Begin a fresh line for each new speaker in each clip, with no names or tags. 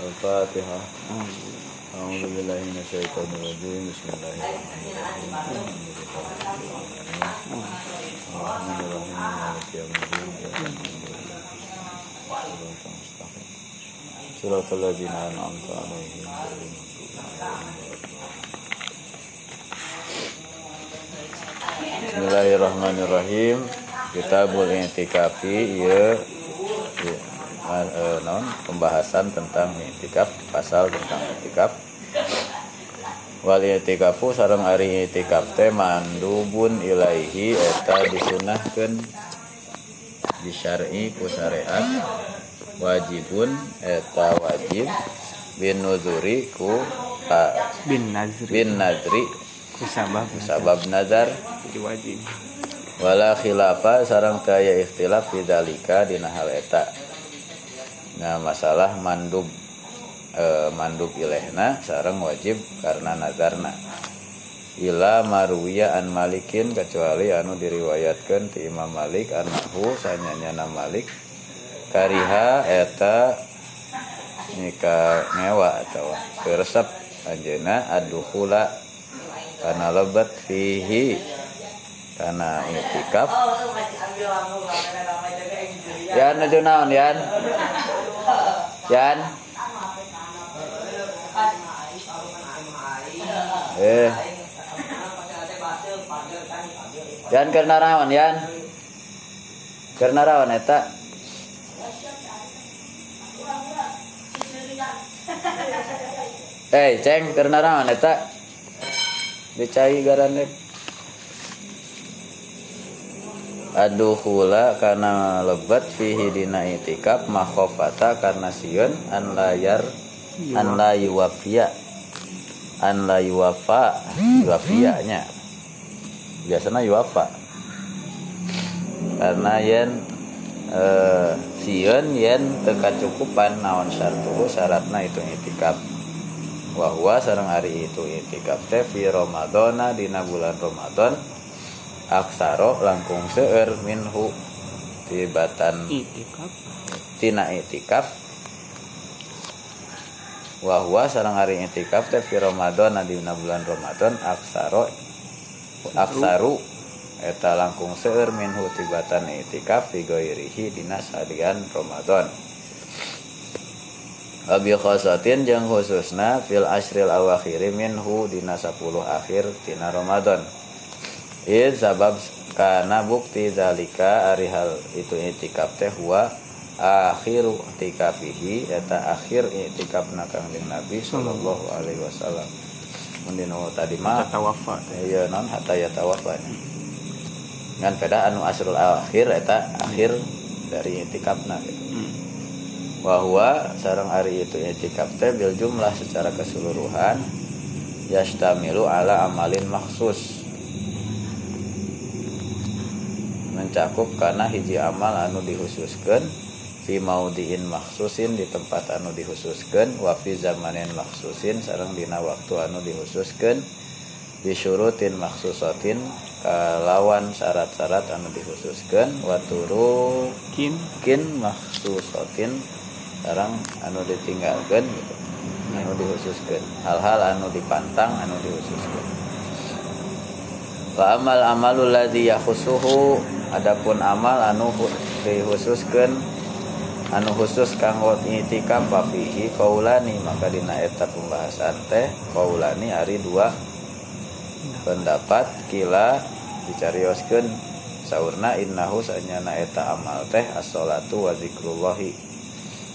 Al-Fatihah. أعوذ بالله من الشيطان الرجيم بسم الله الرحمن الرحيم الرحمن الرحيم مالك يوم الدين صراط الذين أنعمت عليهم غير المغضوب Bismillahirrahmanirrahim Kitabul Intikafi ya non pembahasan tentang itikaf pasal tentang itikaf. Wal itikafu sareng ari itikaf teh mandubun ilaihi eta disunahkeun di syar'i ku syariat. Wajibun eta wajib bin nuzuri ku
bin nazri.
bin nazri.
Ku sabab.
Nazar.
Jadi wajib.
Wala khilafa sarang taya ikhtilaf bidalika dina hal eta nah masalah mandub e, mandub ilehna sarang wajib karena nazarna. Ila maruya an malikin kecuali anu diriwayatkan ti Imam Malik anahu sanyanya Malik kariha eta nika ngewa atau keresep anjeuna aduhula karena lebat fihi karena itikaf. Yan aja naon Yan? Eh. Yan karena rawan Yan. Karena rawan eta. Eh ceng karena rawan eta. Dicai garanek aduhula karena lebat fihi dina itikaf makhofata karena siun an layar an la yuwafia. An la yuwafa yuwafianya. Biasanya yuwafa. Karena yen eh, siun yen teka cukupan naon syartuhu syaratna itu itikaf wahwa sarang hari itu itikaf teh fi ramadana dina bulan ramadan aksaro langkung seueur minhu tibatan
itikaf.
tina itikaf. Wahwa sarang hari itikaf teh fi Ramadan dina bulan Ramadan aksaro aksaru eta langkung seueur minhu tibatan itikaf fi ghairihi dina salian Ramadan. Abi khosatin jeung khususna fil asril awakhiri minhu dina 10 akhir tina Ramadan Id sabab karena bukti zalika ari hal itu itikaf teh huwa akhiru itikafihi eta akhir itikafna kangjeng Nabi sallallahu alaihi wasallam. Mun dina tadi mah
tawafa
iya non hatta ya tawafa. Ngan peda anu asrul akhir eta akhir dari itikafna gitu.
Hmm.
Wahwa sarang hari itu itikaf teh bil jumlah secara keseluruhan yastamilu ala amalin maksus mencakup karena hiji amal anu dihususkan fi maudiin maksusin di tempat anu dihususkan wa fi zamanin maksusin sareng dina waktu anu dihususkan bisyurutin maksusatin kalawan syarat-syarat anu dihususkan wa turu
kin
kin maksusatin sareng anu ditinggalkan gitu anu dihususkan hal-hal anu dipantang anu dihususkan wa amal amalul ladzi yakhusuhu adapun amal anu dikhususkan anu khusus kanggo itikaf papihi kaulani maka dina eta pembahasan teh kaulani ari dua pendapat kila dicarioskeun. Saurna innahu sanyana eta amal teh as-salatu wa zikrullahi.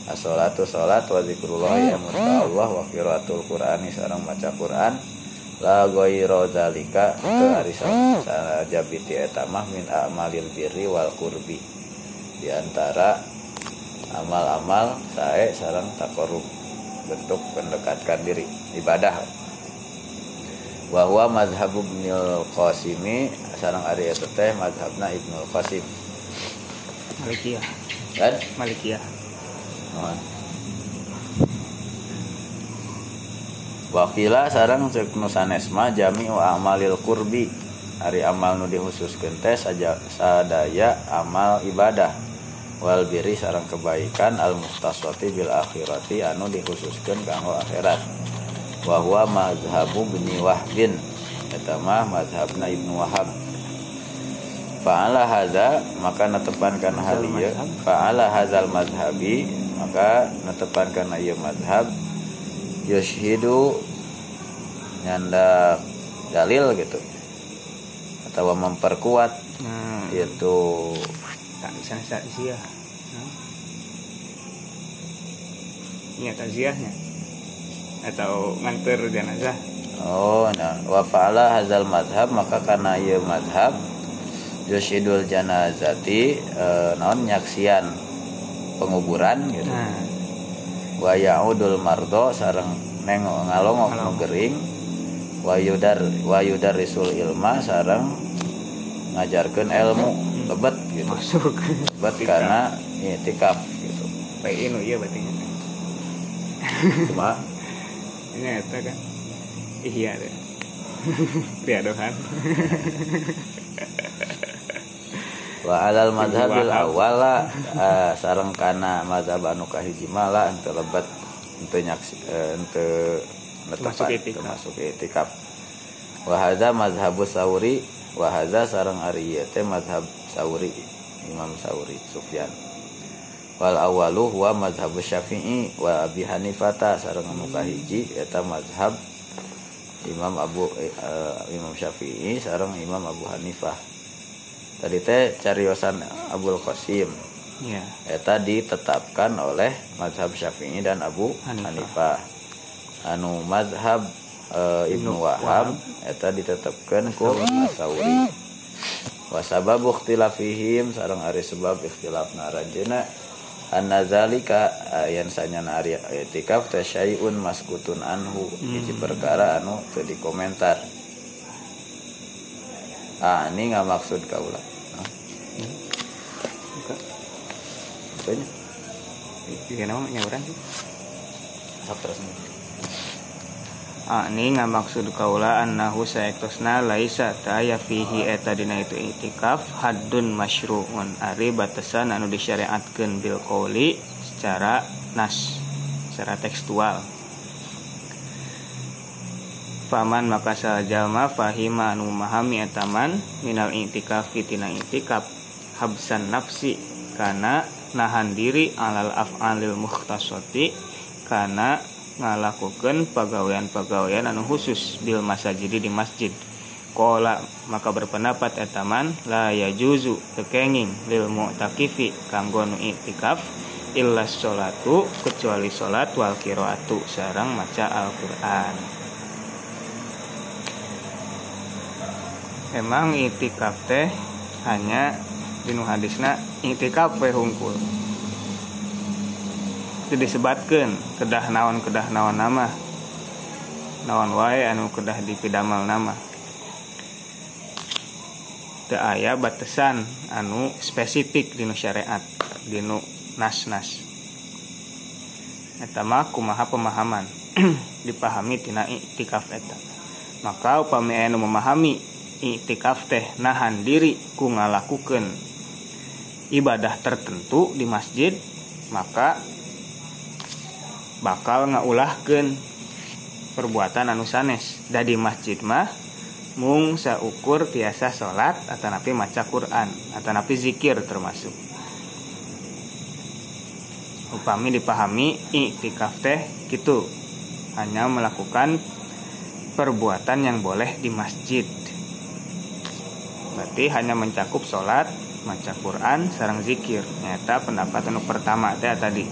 As-salatu salat wa zikrullahi amut Allah wa qiraatul qur'ani sareng maca Quran la ghairu zalika teu ari sajabiti eta mah min amalil birri wal qurbi. Di antara amal-amal sae sareng takorub bentuk mendekatkan diri ibadah. Wa huwa mazhabu Ibnul Qasimi sareng ari eta teh mazhabna Ibnul Qasim.
Malikiyah.
Kan
Malikiyah.
Wakila sarang cek nu sanesma jami'u amalil kurbi. Ari amal nu dihususkeun teh saja sadaya amal ibadah. Wal biri sarang kebaikan al muhtasati bil akhirati anu dikhususkan kanggo akhirat. Wa huwa mazhabu bni wahbin. Eta mah mazhabna ibnu wahab. Fa'ala hadza maka netepankan hal ieu. Fa'ala hadzal mazhabi maka netepankan ieu mazhab yushidu nyanda dalil gitu. Atau memperkuat
hmm.
itu
takziah nah. ini takziahnya atau nganter jenazah
oh nah. Wa fa'ala hadzal madhab maka karena ieu madhab yusidul janazati e, naon nyaksian penguburan gitu.
Nah
wa yaudul mardo sareng nengok ngalongok nu gering wa yudar wa yudarisul ilma sareng ngajarkeun ilmu. Lebet gitu.
Masuk.
Lebet karena itikaf gitu.
PI nu iya berarti.
Cuma.
Ini eta kan. Iya deh. Riadohan
wa alal madhabil awala uh, sareng kana mazhab anu kahiji mala ente lebat ente nyaksi eh, ente
itikaf.
termasuk itikaf wa hadza mazhabus sauri wa hadza sareng ari teh mazhab sauri Imam Sauri Sufyan. Wal awalu huwa mazhab Syafi'i wa Abi Hanifata sareng anu kahiji eta mazhab Imam Abu eh, eh, Imam Syafi'i sareng Imam Abu Hanifah tadi teh cariosan Abul Qasim.
Ya
eta ditetapkan oleh mazhab Syafi'i dan Abu
Hanifah.
Hanifah. Anu mazhab eh, Ibnu Wahab eta ditetapkan ku Sauri wa sababu ikhtilafihim sareng ari sebab ikhtilafna rajana anna zalika ayan sanyana ari itikaf teh syai'un maskutun anhu. Hiji perkara anu teu dikomentar. Ah ini nggak maksud kaula nah,
buka
itunya
iya nama nyawaran sih.
Terus.
Ah, ini nggak maksud kaula annahu saektosna laisa taya fihi eta dina itu itikaf haddun masyru'un. Ari batasan anu disyariatkeun bil qauli secara nas secara tekstual. Paman maka jalma fahima anu memahami etaman minal itikaf fitina itikaf habsan nafsi kana nahan diri alal af'alil mukhtasati kana ngalakukan pegawaian-pegawaian anu khusus bil masajidi di masjid. Kola maka berpendapat etaman la yajuzu kekenging lil mu'takifi kanggo nu itikaf illa sholatu kecuali sholat wal kiroatu sarang maca Al-Qur'an. Emang itikaf teh hanya dinu hadisna itikaf we hungkul. Itu disebatkan kedah naon kedah naon nama. Naon wae anu kedah dipidamal nama. Teu aya batasan anu spesifik dinu syariat dinu nas-nas. Eta mah kumaha pemahaman? Dipahami tina iktikaf eta. Maka upami anu memahami iktikaf teh nahan diri ku ngalakukeun ibadah tertentu di masjid maka bakal ngaulahkeun perbuatan anu sanes. Da di masjid mah mung saukur tiasa salat atau napi maca Quran atau napi zikir termasuk. Upami dipahami iktikaf teh gitu hanya melakukan perbuatan yang boleh di masjid. Berarti hanya mencakup sholat maca Quran sarang zikir. Nyata pendapat anu pertama teh tadi.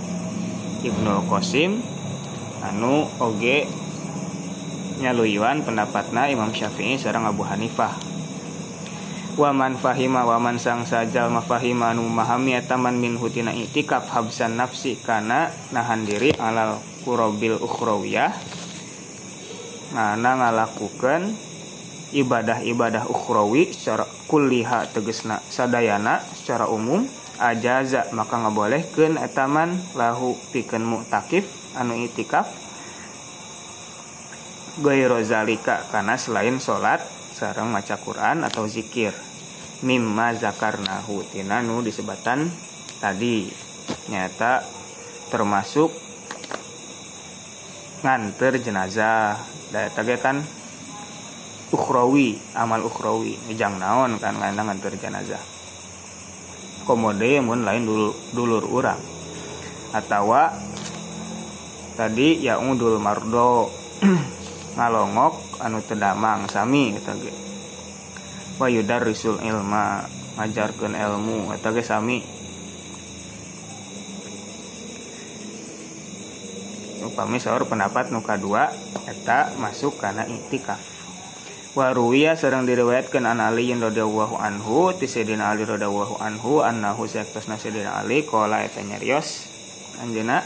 Ibnu Qasim anu oge nyaluyuan pendapatna Imam Syafi'i sareng Abu Hanifah. Waman fahima waman sang sajal mafahima anu memahami etaman min hutina itikaf habsan nafsi kana nahan diri alal kurobil ukhrawiyah. Ngana ngalakukan ibadah-ibadah ukhrawi secara kulliha tegesna sadayana secara umum ajaza maka ngabolehkeun etaman lahu pikeun mu'takif anu itikaf. Gairu zalika karena selain sholat sareng maca Quran atau zikir. Mimma zakarnahu tinanu disebatan tadi. Nyata termasuk nganter jenazah. Da tage kan ukhrawi amal ukhrawi. Ngejang naon kan ngana nganter jenazah. Komode mun lain dulur, dulur urang. Atau tadi ya udul mardo ngalongok anu tedamang sami kata ge. Wa risul ilma ngajarkeun ilmu kata ge sami. Upami saur pendapat nuka dua eta masuk karena iktikaf Waruya serang diriwayatkan an Ali radhiyallahu anhu ti Sayyidina Ali radhiyallahu anhu annahu saktosna Sayyidina Ali qala eta nyarios anjeuna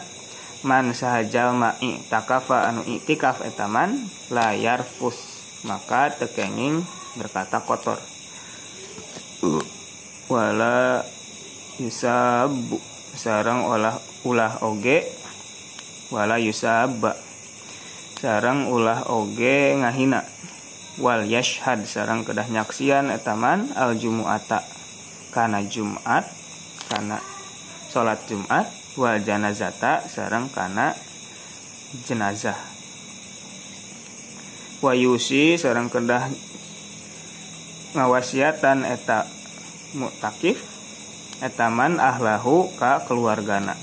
man sahajal ma'i takafa anu iktikaf etaman layar fus maka tekenging berkata kotor. Wala yusabu sarang olah ulah oge wala yusabba sarang ulah oge ngahina wal yashhad sarang kedah nyaksian etaman al jumu'ata. Kana Jumat kana salat Jumat. Wal janazata sarang kana jenazah. Wa yusi sarang kedah ngawasiatan eta mutakif. Etaman ahlahu ka keluargana.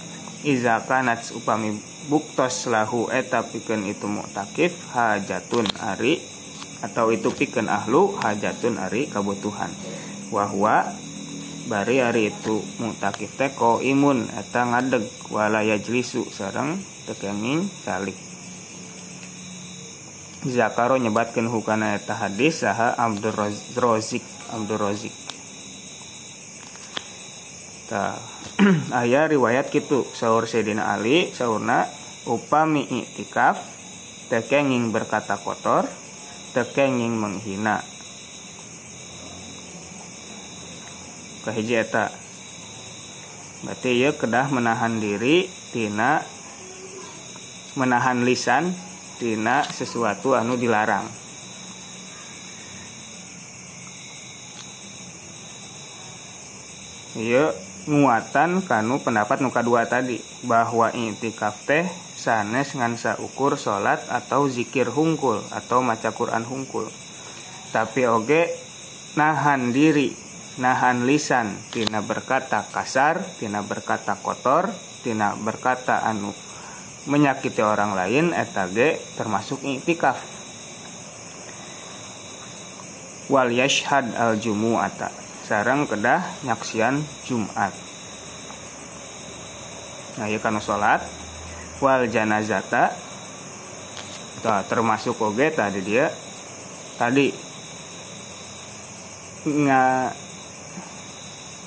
Iza kanat upami buktos lahu eta itu mutakif hajatun ari atau itu piken ahlu hajatun ari kebutuhan wahwa bari hari itu mutakif teko imun eta ngadeg wala yajlisu sareng tekenging calik. Zakaro nyebatkan hukana eta hadis saha Abdur Rozik ta ayah riwayat gitu sahur Sayyidina Ali sahurna upami iktikaf tekenging berkata kotor tekenging menghina. Kahiji eta. Berarti ya kedah menahan diri tina menahan lisan tina sesuatu anu dilarang. Iya nguatan kanu pendapat nuka dua tadi bahwa intikaf teh sanes ngansa ukur salat atau zikir hungkul atau maca Quran hungkul. Tapi oge nahan diri nahan lisan. Tina berkata kasar tina berkata kotor tina berkata anu menyakiti orang lain etage termasuk intikaf wal yashhad al jumu'ata. Sarang kedah nyaksian Jumat. Nah ya karena sholat wal janazata. Nah, termasuk oge tadi dia. Tadi. Nggak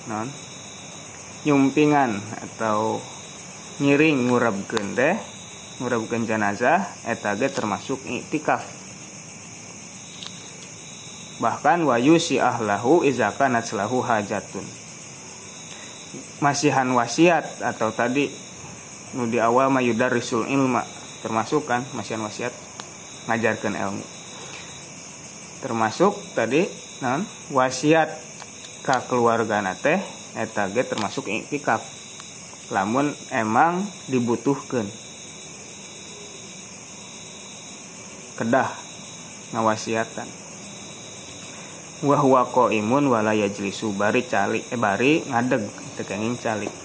non. Nyumpingan atau ngiring ngurab teh ngurabkeun jenazah etage termasuk iktikaf bahkan wayu si ahlahu izaka natslahu hajatun. Masihan wasiat atau tadi nu di awal mayudar risul ilma termasuk kan masihan wasiat ngajarkan ilmu. Termasuk tadi non wasiat ka keluarga nate etage termasuk iktikaf lamun emang dibutuhkan kedah ngawasiatan. Wahwa imun wala yajlisu bari calik eh bari ngadeg tekenging calik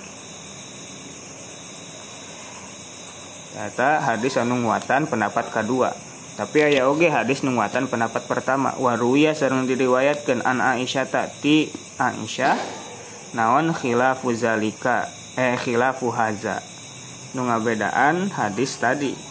Kata hadis anu nguatan pendapat kedua. Tapi aya oge hadis nguatan pendapat pertama. Waruya sareng diriwayatkeun an Aisyah ti Aisyah naon khilafu zalika eh khilafu haza. Nu ngabedaan hadis tadi.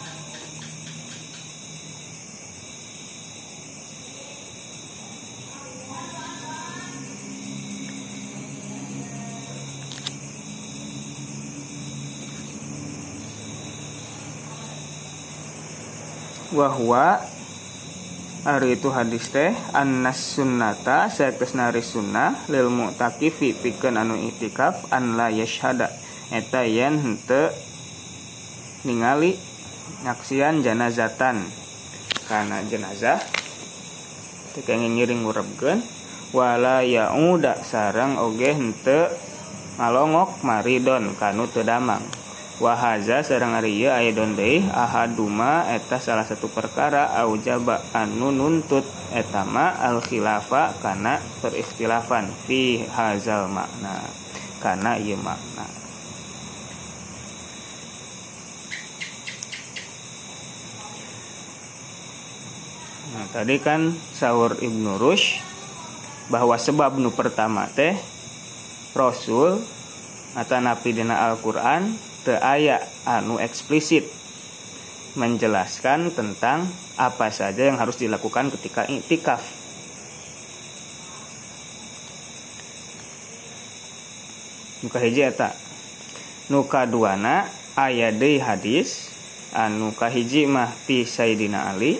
wahwa Ari itu hadis teh annas sunnata sayakeus nari sunnah lil mu'takifi pikeun anu itikaf an la yashhada. Eta yen henteu ningali nyaksian janazatan. Karena jenazah teu ngiring ngurebkeun wala yauda sarang oge henteu ngalongok maridon kanu teu damang. Wahaza sareng ari ieu aidon deui ahaduma eta salah satu perkara aujaba anu nuntut etama al khilafa kana perikhtilafan fi hazal makna kana ieu makna. Nah, tadi kan sahur Ibnu Rush bahwa sebab nu pertama teh Rasul atau nabi dina Al-Qur'an teu aya anu eksplisit menjelaskan tentang apa saja yang harus dilakukan ketika iktikaf. Nuka hiji eta. Nuka duana aya deui hadis anu kahiji mah ti Sayyidina Ali,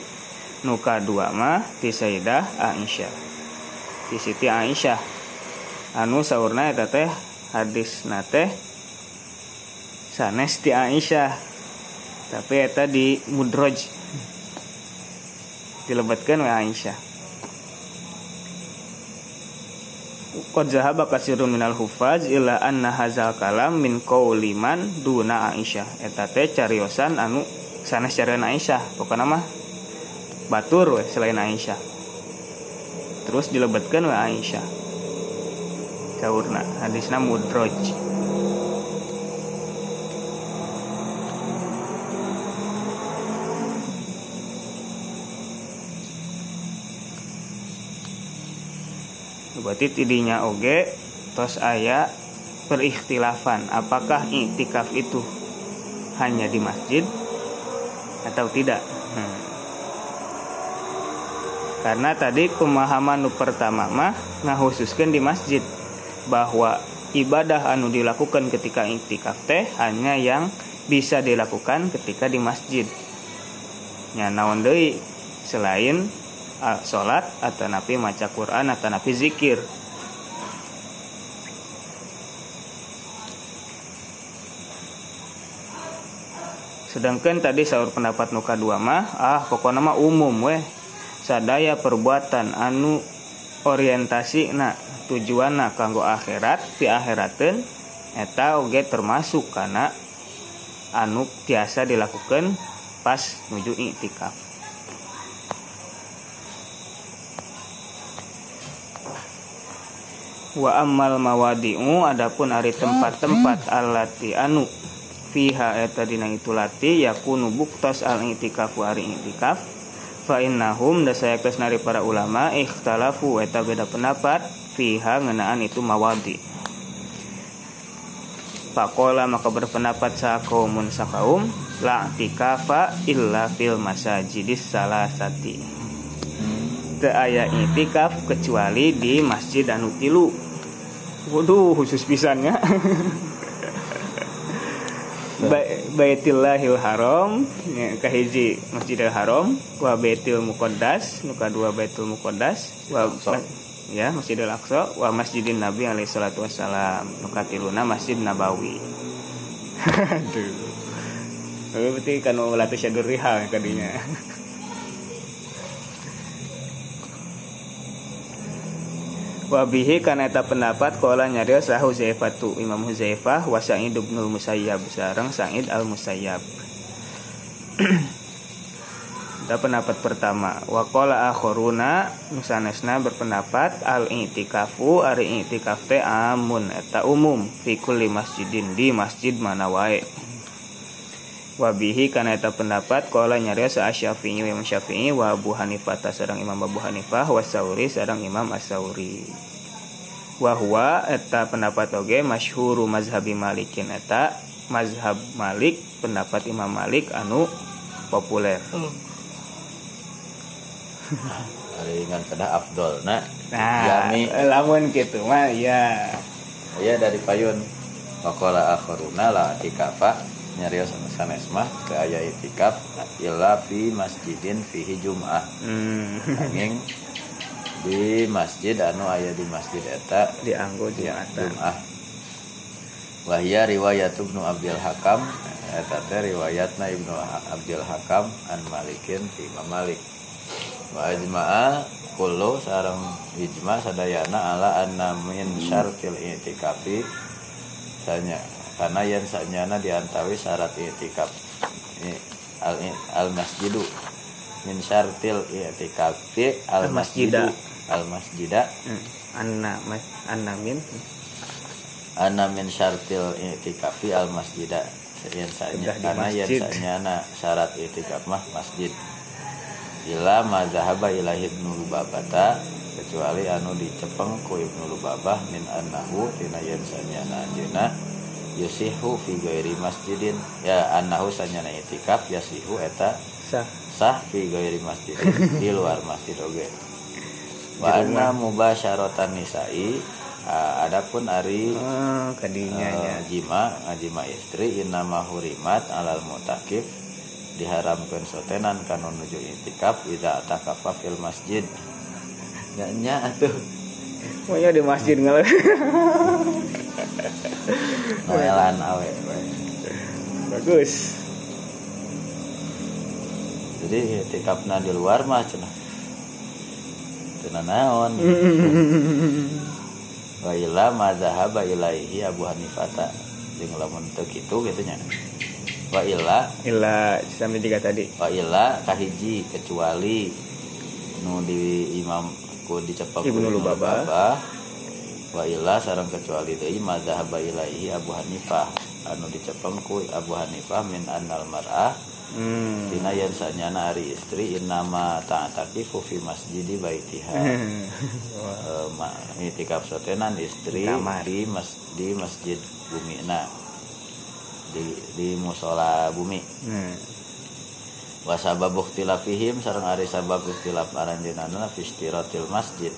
nuka dua mah ti Sayyidah Aisyah. Ti Siti Aisyah. Anu saurna eta teh hadis nate sanes Aisyah tapi eta di mudroj. Dilebatkan oleh Aisyah. Qad zahaba kasirun minal hufaz ila anna hazal kalam min qauliman duna Aisyah. Eta teh cariosan anu sanes carian Aisyah pokokna mah batur we selain Aisyah. Terus dilebatkan oleh Aisyah. Caurna hadisna mudroj berarti tidinya oge tos aya perikhtilafan apakah iktikaf itu hanya di masjid atau tidak? Hmm. karena tadi pemahaman pertama mah ngahususkan di masjid bahwa ibadah anu dilakukan ketika iktikaf teh hanya yang bisa dilakukan ketika di masjid. Nya naon deui? Selain uh, sholat atau napi maca Quran atau napi zikir. Sedangkan tadi sahur pendapat nuka dua mah ah pokoknya mah umum weh. Sadaya perbuatan anu orientasi nah tujuan kanggo akhirat di akhiraten eta oge termasuk karena anu biasa dilakukan pas menuju iktikaf wa ammal mawadi'u adapun ari tempat-tempat alati anu fiha eta dina itu lati yakunu buktas al i'tikaf wa ari i'tikaf fa innahum da saya nari para ulama ikhtalafu eta beda pendapat fiha ngenaan itu mawadi. Pakola maka berpendapat sakaumun sakaum la tikafa illa fil masajidis salasati teu aya itikaf kecuali di masjid anu tilu waduh khusus pisannya. Ba Baitillahil Haram ya, kahiji Masjidil Haram wa Baitul Muqaddas nu kadua Baitul Muqaddas wa ya Masjidil Aqsa wa Masjidin Nabi alaihi salatu wassalam. Nu katiluna Masjid Nabawi. Aduh. Berarti kan latu syadur rihal kadinya Wabihi karena eta pendapat kala nyarios sah Huzaifah tu Imam Huzaifah wa Sa'id bin Musayyab sareng Sa'id al Musayyab. Ada pendapat pertama wa qala akharuna nusanesna berpendapat al i'tikafu ari i'tikaf teh amun eta umum fi kulli masjidin di masjid mana wae. Wabihi karena eta pendapat kala nyarios sa Syafi'i Imam Syafi'i wa Abu Hanifah sareng Imam Abu Hanifah wa Sauri sareng Imam As-Sauri. Wa huwa eta pendapat oge masyhuru mazhabi Malikin eta mazhab Malik pendapat Imam Malik anu populer.
Hari ingat kada Abdul nah.
Nah,
Jami.
lamun gitu mah ya.
Ya dari payun. Pakola akharuna la tikafa nyarios sanes mah ke aya itikaf illa fi masjidin fihi jum'ah.
Hmm.
Di masjid anu aya di masjid eta
Dianggo
ya
Jumatan.
Jum'ah. Wahia riwayat Ibnu Abdul Hakam eta teh riwayatna Ibnu Abdul Hakam an Malikin ti Imam Malik. Wa ajma'a kullu sareng ijma sadayana ala anna min syartil i'tikafi sanya karena yang sanyana diantawi syarat itikaf. Al al masjidu min syartil itikafi al masjidu al masjida
Hmm. Anna mas Anna min?
Ana min syartil itikafi al masjida yang
di
karena yang sanyana syarat itikaf mah masjid. Ila mazhaba ila ibnu lubabata kecuali anu dicepeng ku ibnu lubabah min annahu tina yen sanyana anjeuna yusihu fi ghairi masjidin. Ya annahu sanyana itikaf yasihu eta
sah.
sah fi ghairi masjidin. Di luar masjid oge wa anna mubasyaratan nisa'i adapun ari
oh, kadinya nya
Eh, jima ngajima istri innama hurimat alal mutakif diharamkan sotenan kanu nuju itikaf idza atakafa fil masjid. Nya atuh
Pokoknya di masjid ngalah
noelan awe. We.
bagus.
Jadi itikafna di luar mah cenah cenah naon? Wa ila madzhaba ilaihi Abu Hanifata jeung lamun teu kitu gitu nya. Wa ila
Ila sampai tiga tadi.
wa ila kahiji kecuali nu di imam ku dicepek ku
Ibnu Lubabah.
wa ila sareng kecuali deui madzhab ilaihi Abu Hanifah anu dicepeng ku Abu Hanifah min annal mar'ah
hmm.
dina yen sanyana ari istri innama ta'takifu fi masjidi baitiha Eh, ma itikaf sotenan istri
Kamar.
di mas di masjid bumina di di musola bumi
hmm.
Wa sababu ikhtilafihim sareng ari sabab ikhtilaf aranjeunana fi istiratil masjid.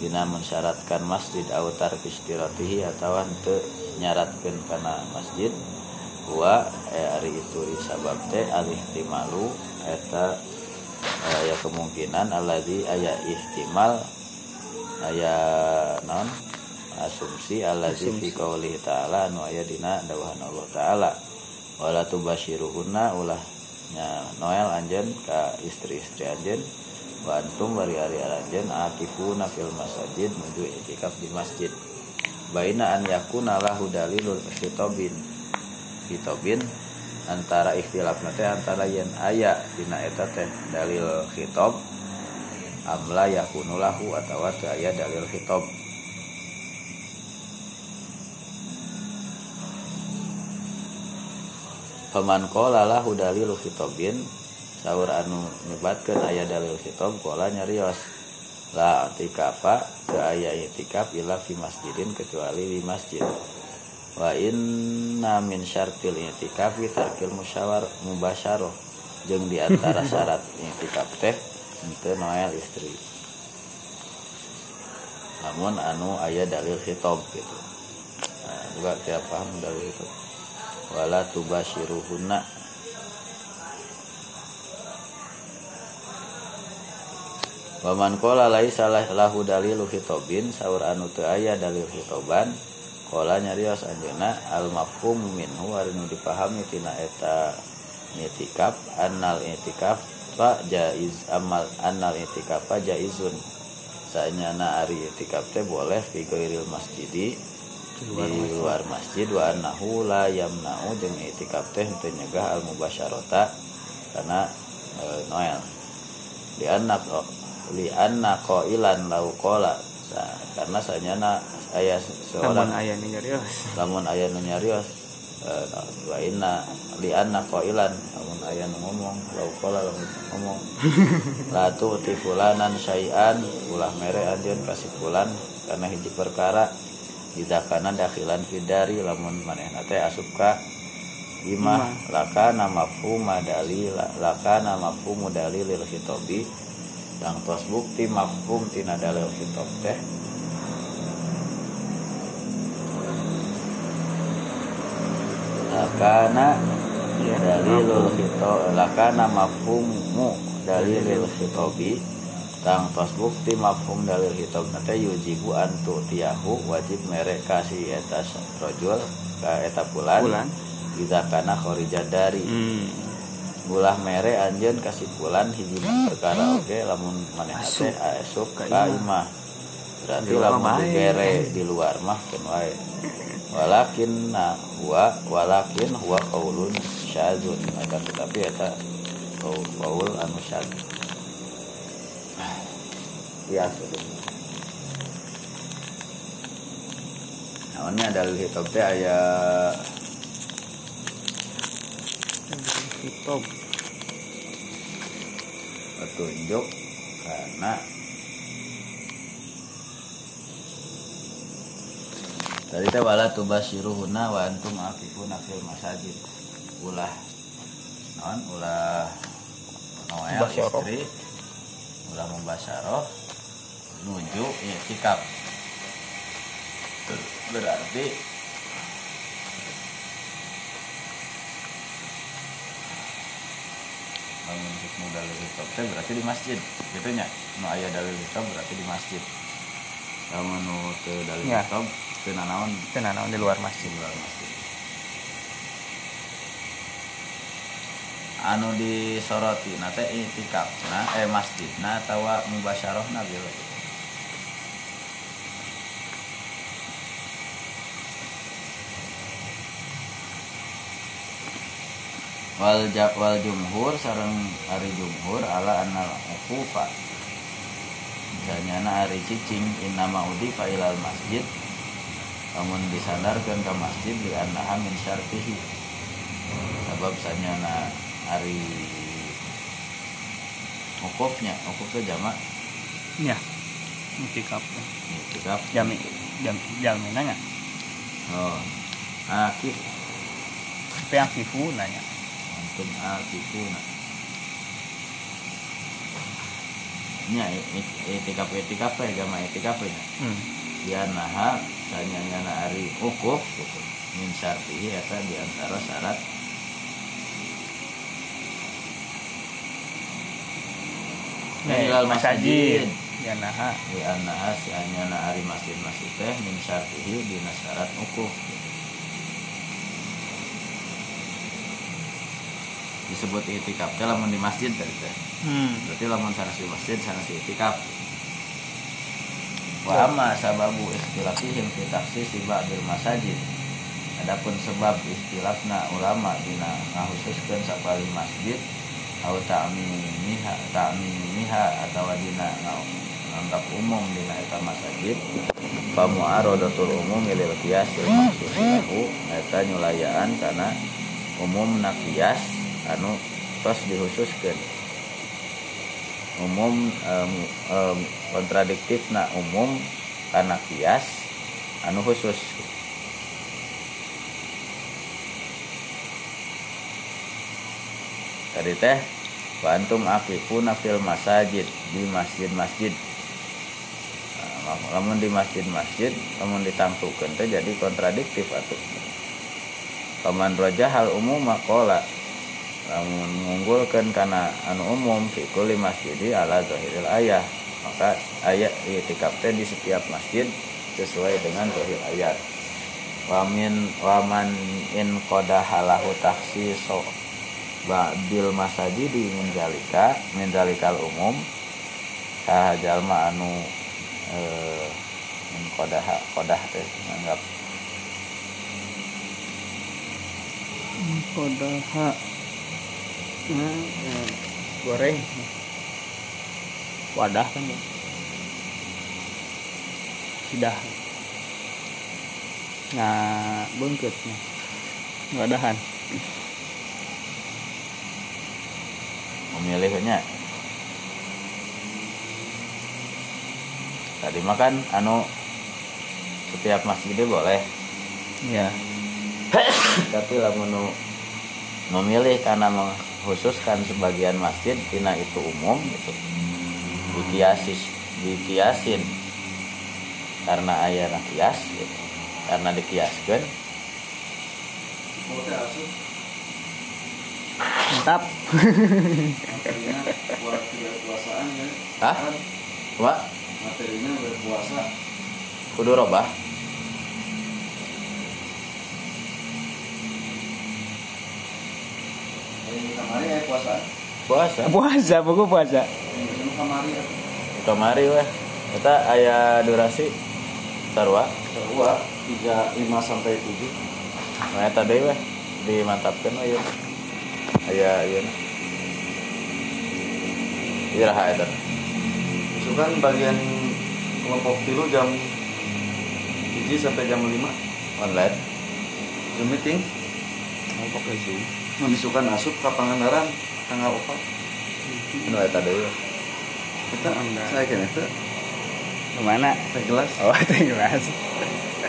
Dina mensyaratkan masjid autar fi istiratihi atawa henteu nyaratkeun kana masjid. Wa eh, ari itu sabab teh al ihtimalu eta eh, ya kemungkinan alladzi aya ihtimal aya naon asumsi alladzi fi qaulihi ta'ala anu aya dina dawahan Allah taala. Wala tubasyiruhunna ulah nya Noel anjen ka istri-istri anjen wa antum bari ari anjen akifuna fil masjid menuju itikaf di masjid. Baina an yakuna lahu dalilul khitabin khitabin antara ikhtilaf teh antara yen aya dina eta teh dalil khitab amla yakunu lahu atawa teu dalil khitab Paman kola lahu dalil khitabin. Saur anu nyebatkan aya dalil khitab Kola nyarios La tikafa ke aya itikaf ila fi masjidin kecuali di masjid. Wa inna min syartil itikaf tarkil musyawar mubasyarah. Jeung di antara syarat itikaf teh Ente noel istri. Namun anu aya dalil khitab gitu. Nah, juga tiap paham dalil khitab wala tubashiruhunna. Waman kola lai salah lahu dalilu hitobin saur anu teu aya dalil hitoban kola nyarios anjeuna al mafhum minhu anu dipahami tina eta itikaf annal itikaf fa jaiz amal annal itikaf fa jaizun. Sanyana ari itikaf teh boleh fi masjidi di luar masjid wa annahu la yamna'u jeung itikaf teh teu nyegah al mubasyarata karena e, Noel. Li anna li anna qailan lau qala. Sa- karena sanyana aya
Namun
seorang
ayah nih nyarios.
lamun aya nu nyarios e, wa inna li anna qailan lamun aya nu ngomong lau qala lamun ngomong. La tu'ti fulanan syai'an ulah mere anjeun kasih fulan karena hiji perkara Ida kana dakhilan fidari lamun manehna teh asup ka imah. Lakana mafhuma dalil lakana mafhumu dalilil khitabi yang tos bukti mafhum tina dalil khitab teh. Lakana
Iya,
dalilul khitab lakana mafhumu dalilil khitabi tang tos bukti mafhum dalil khitab teh yujibu antu tiyahu wajib merek kasih eta rojul ka eta bulan.
Bulan.
Bisa kana khorijah dari.
Hmm.
Bulah mere anjeun kasih pulan hiji perkara oge lamun maneh teh asup
Ka imah.
Berarti
Di luar
lamun dibere di luar mah keun wae. walakin na huwa walakin huwa qaulun syadzun. Akan tetapi eta qaul anu syadz ya sudah Naonnya dalil hitop teh aya
Hitop.
petunjuk karena Tadi teh wala tubasyiruhuna wa antum akifuna fil masajid. Ulah naon ulah
Mubasyarah.
istri ulah membasyarah nuju i'tikaf. Berarti lamun hukmu dalil hitop teh berarti di masjid gitu nya nu aya dalil hitop berarti di masjid lamun nu teu dalil
Ya.
hitop teu nanaon
nanaon di luar masjid.
di luar masjid anu disoroti na teh itikaf nah eh masjid nah tawa mubasyarah na wal ja- wal jumhur sareng ari jumhur ala anal uqufa misalnya na ari cicing innama udifa ilal masjid namun disandarkan ke masjid di annaha min syartihi sebab sanyana ari ukufnya ukuf itu jamak
Ya. Itikaf.
itikaf
Jami jam jami nanya.
oh akif
Tapi akifu nanya.
Antum akifuna nya itikaf itikaf teh gama itikaf nya
Hmm.
ya naha sanyanya na ari ukuf gitu. min syartihi eta di antara syarat Ilal
masajid. Ya nah.
annaha si anyana ari masjid-masjid teh min syartihi dina syarat ukuf disebut itikaf. Lamun di masjid tadi teh.
Hmm.
berarti lamun sanes di masjid sanes di itikaf. Wa amma sababu ikhtilafihim fi takhsisi ba'dil masajid. Adapun sebab ikhtilafna ulama dina ngahususkeun sapali masjid atau ta'mimiha ta'mimiha atau dina nganggap umum dina eta masajid fa mu'aradatul umum lil qiyas maksud lahu eta nyulayaan kana umum na qiyas anu tos dihususkeun. Umum em, em, kontradiktif na umum karena kias anu khusus. Tadi teh wa antum akifuna fil masajid di masjid-masjid. Nah, lamun di masjid-masjid lamun ditangtukeun teh jadi kontradiktif atuh. Paman roja hal umum makola lamun mengunggulkan karena anu umum fi kulli masjidi ala zahiril ayah. Maka ayat itikaf di setiap masjid sesuai dengan zahir ayat. Wamin waman in qada halahu takhsiso ba'dil masajidi min zalika min zalikal umum saha jalma anu eh, min qadah qadah teh nganggap.
Kodaha. Nah, ya. goreng. Wadah kan ya. Sidah. Nah, bungkut nih. Wadahan.
memilihnya tadi makan anu setiap masjidnya boleh
Ya.
tapi lamun nu memilih karena mengkhususkan sebagian masjid tina itu umum gitu. Dikiasis dikiasin. Karena ayana kias gitu. Karena dikiaskan.
Mantap.
ya.
Hah? Wah,
materinya berpuasa.
Kudu robah
kamari ya puasa?
Puasa.
Puasa, pokok puasa.
kamari ya
kamari weh. Kita aya durasi? Sarwa
kedua tiga lima sampai tujuh.
Nah, tadi weh. Dimantapkan ayo. Aya ieu. Iya raha eta.
itu kan bagian kelompok tilu jam hiji sampai jam lima.
Online.
Zoom meeting.
Mau pakai zoom
membisukan asup ke Pangandaran tanggal 4
Anu eta deui.
kita
Enggak.
saya kira itu
ke mana
teh gelas.
Oh teh gelas.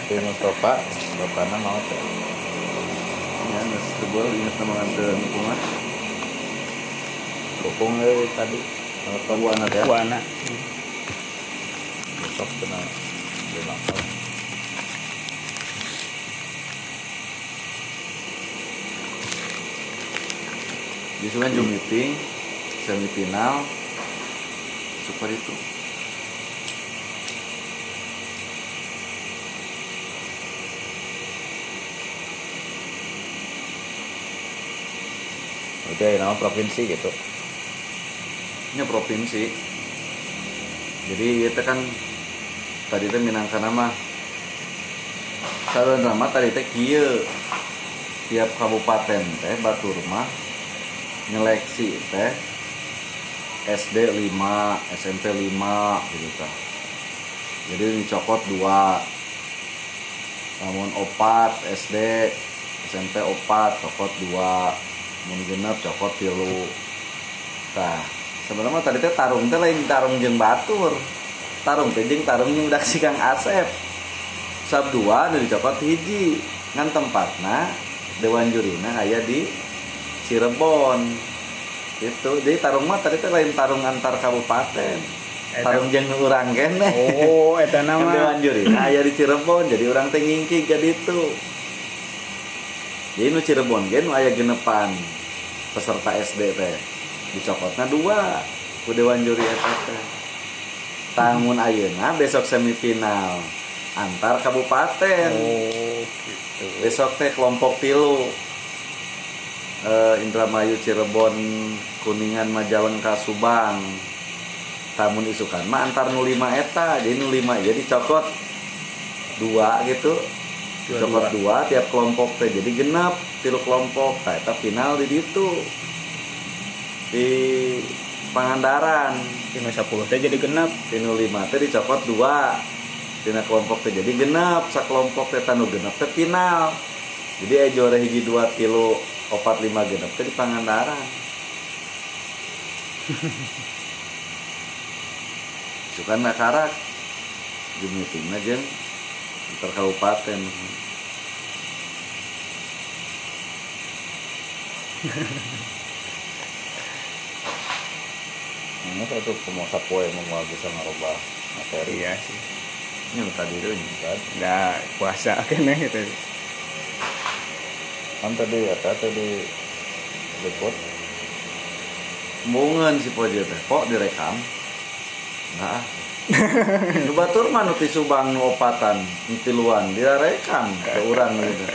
Di Mustafa, bapana mau teh.
ya nggak tebal ingat nama ke lingkungan
Kupung euy tadi.
ada ya
buana.
Besok kena lima
Biasanya kan Zoom meeting semifinal super itu.
Aya nama provinsi gitu.
ini provinsi. Jadi itu kan tadi teh minangka nama. Salah nama tadi teh kieu tiap kabupaten teh batur mah nyeleksi teh SD 5, SMP 5 gitu kan. Jadi dicokot dua. Namun opat SD, SMP opat cokot dua. Mun genep cokot tilu. Tah, sebenarnya tadi teh tarung teh lain tarung jeung batur. Tarung teh tarung jeung dak si Kang Asep. Sab dua nu dicokot hiji. Ngan tempatna Dewan Jurina aya di Cirebon itu jadi tarung mah tadi lain tarung antar kabupaten.
Eta-
tarung jeung urang kene.
Oh eta
Kan
nama.
Dewan Juri nah aya di Cirebon jadi orang teh jadi itu jadi nu Cirebon ge nu aya genepan peserta SD teh. Dicokotna dua. Ku Dewan Juri eta teh. Tahun ayeuna besok semifinal antar kabupaten.
Oh gitu.
Besok teh kelompok tilu eh, Indramayu Cirebon Kuningan Majalengka Subang tamun isukan. Mah antar 05 eta jadi 05 jadi cokot dua gitu.
Dua-dua.
cokot dua tiap kelompok teh jadi genap tilu kelompok. Nah, eta final di ditu. Di Pangandaran.
Tino 10 teh jadi genap.
Tinu lima teh dicokot dua. Tina kelompok teh jadi genap sa kelompok teh tanu genap teh final. Jadi juara hiji dua kilo opat lima genap teh di Pangandaran sukan nakarak di meeting aja. Antar kabupaten.
Ini satu pemosa poe mau bisa ngerubah materi.
iya sih.
Ini tadi tuh ini kan
nggak puasa kene gitu
Kan tadi ya tadi report.
Mungan si poje teh kok direkam? Enggak ah nu batur mah nu ti subang nu opatan nu tiluan direkam ke urang gitu.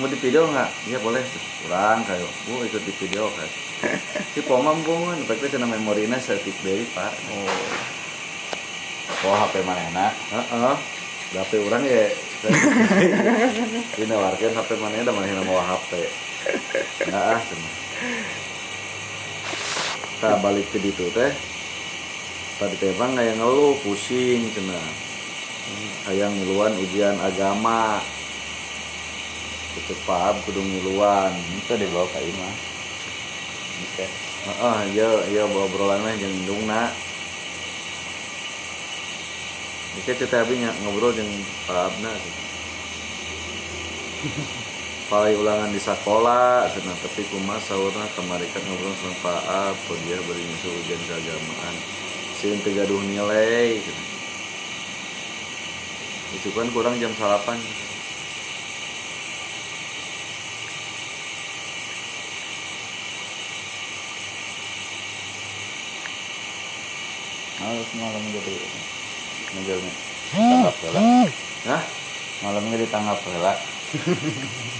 Mau di video nggak? Iya boleh. Kurang kayak bu ikut di video kan si poma bungan tapi cina memorina setik dari pak.
Oh.
Oh HP mana enak?
Heeh. HP orang ya ini warga HP mana ada mana mau HP nggak ah kita balik ke situ teh. Tadi teh bang kayak ngeluh pusing cina. Kayak ngiluan ujian agama. Itu paham kudu ngiluan
itu dibawa ke Ima bisa
Heeh, iya iya bawa obrolan mah jeung indungna Ini cerita nya ngobrol jeung Pak Abna gitu. Palai ulangan di sekolah, cenah tapi kumaha saurna kemarin kan ngobrol sama Pak Ab, dia beri nyusul ujian keagamaan. Teu gaduh nilai gitu. Itu kan kurang jam salapan.
harus malam jadi menjalani tanggap bela
Hah?
malamnya ditanggap bela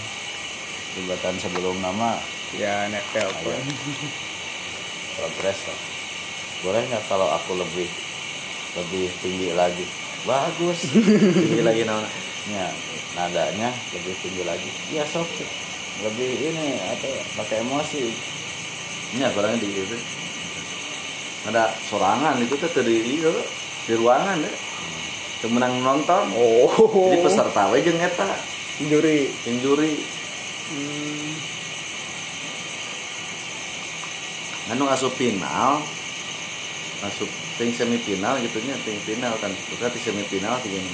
jembatan sebelum nama.
Ya net telepon
progres lah. boleh nggak kalau aku lebih lebih tinggi lagi? Bagus.
Tinggi lagi naon?
ya nadanya lebih tinggi lagi. Ya sok. Lebih ini atau pakai emosi.
Ini barangnya di gitu. Ada sorangan itu tuh terdiri itu di ruangan ya. Temenang nonton.
oh.
Jadi peserta we jeung eta.
Juri
yang juri anu asup final asup ting semifinal gitu nya ting final kan. Bukan di semifinal gini.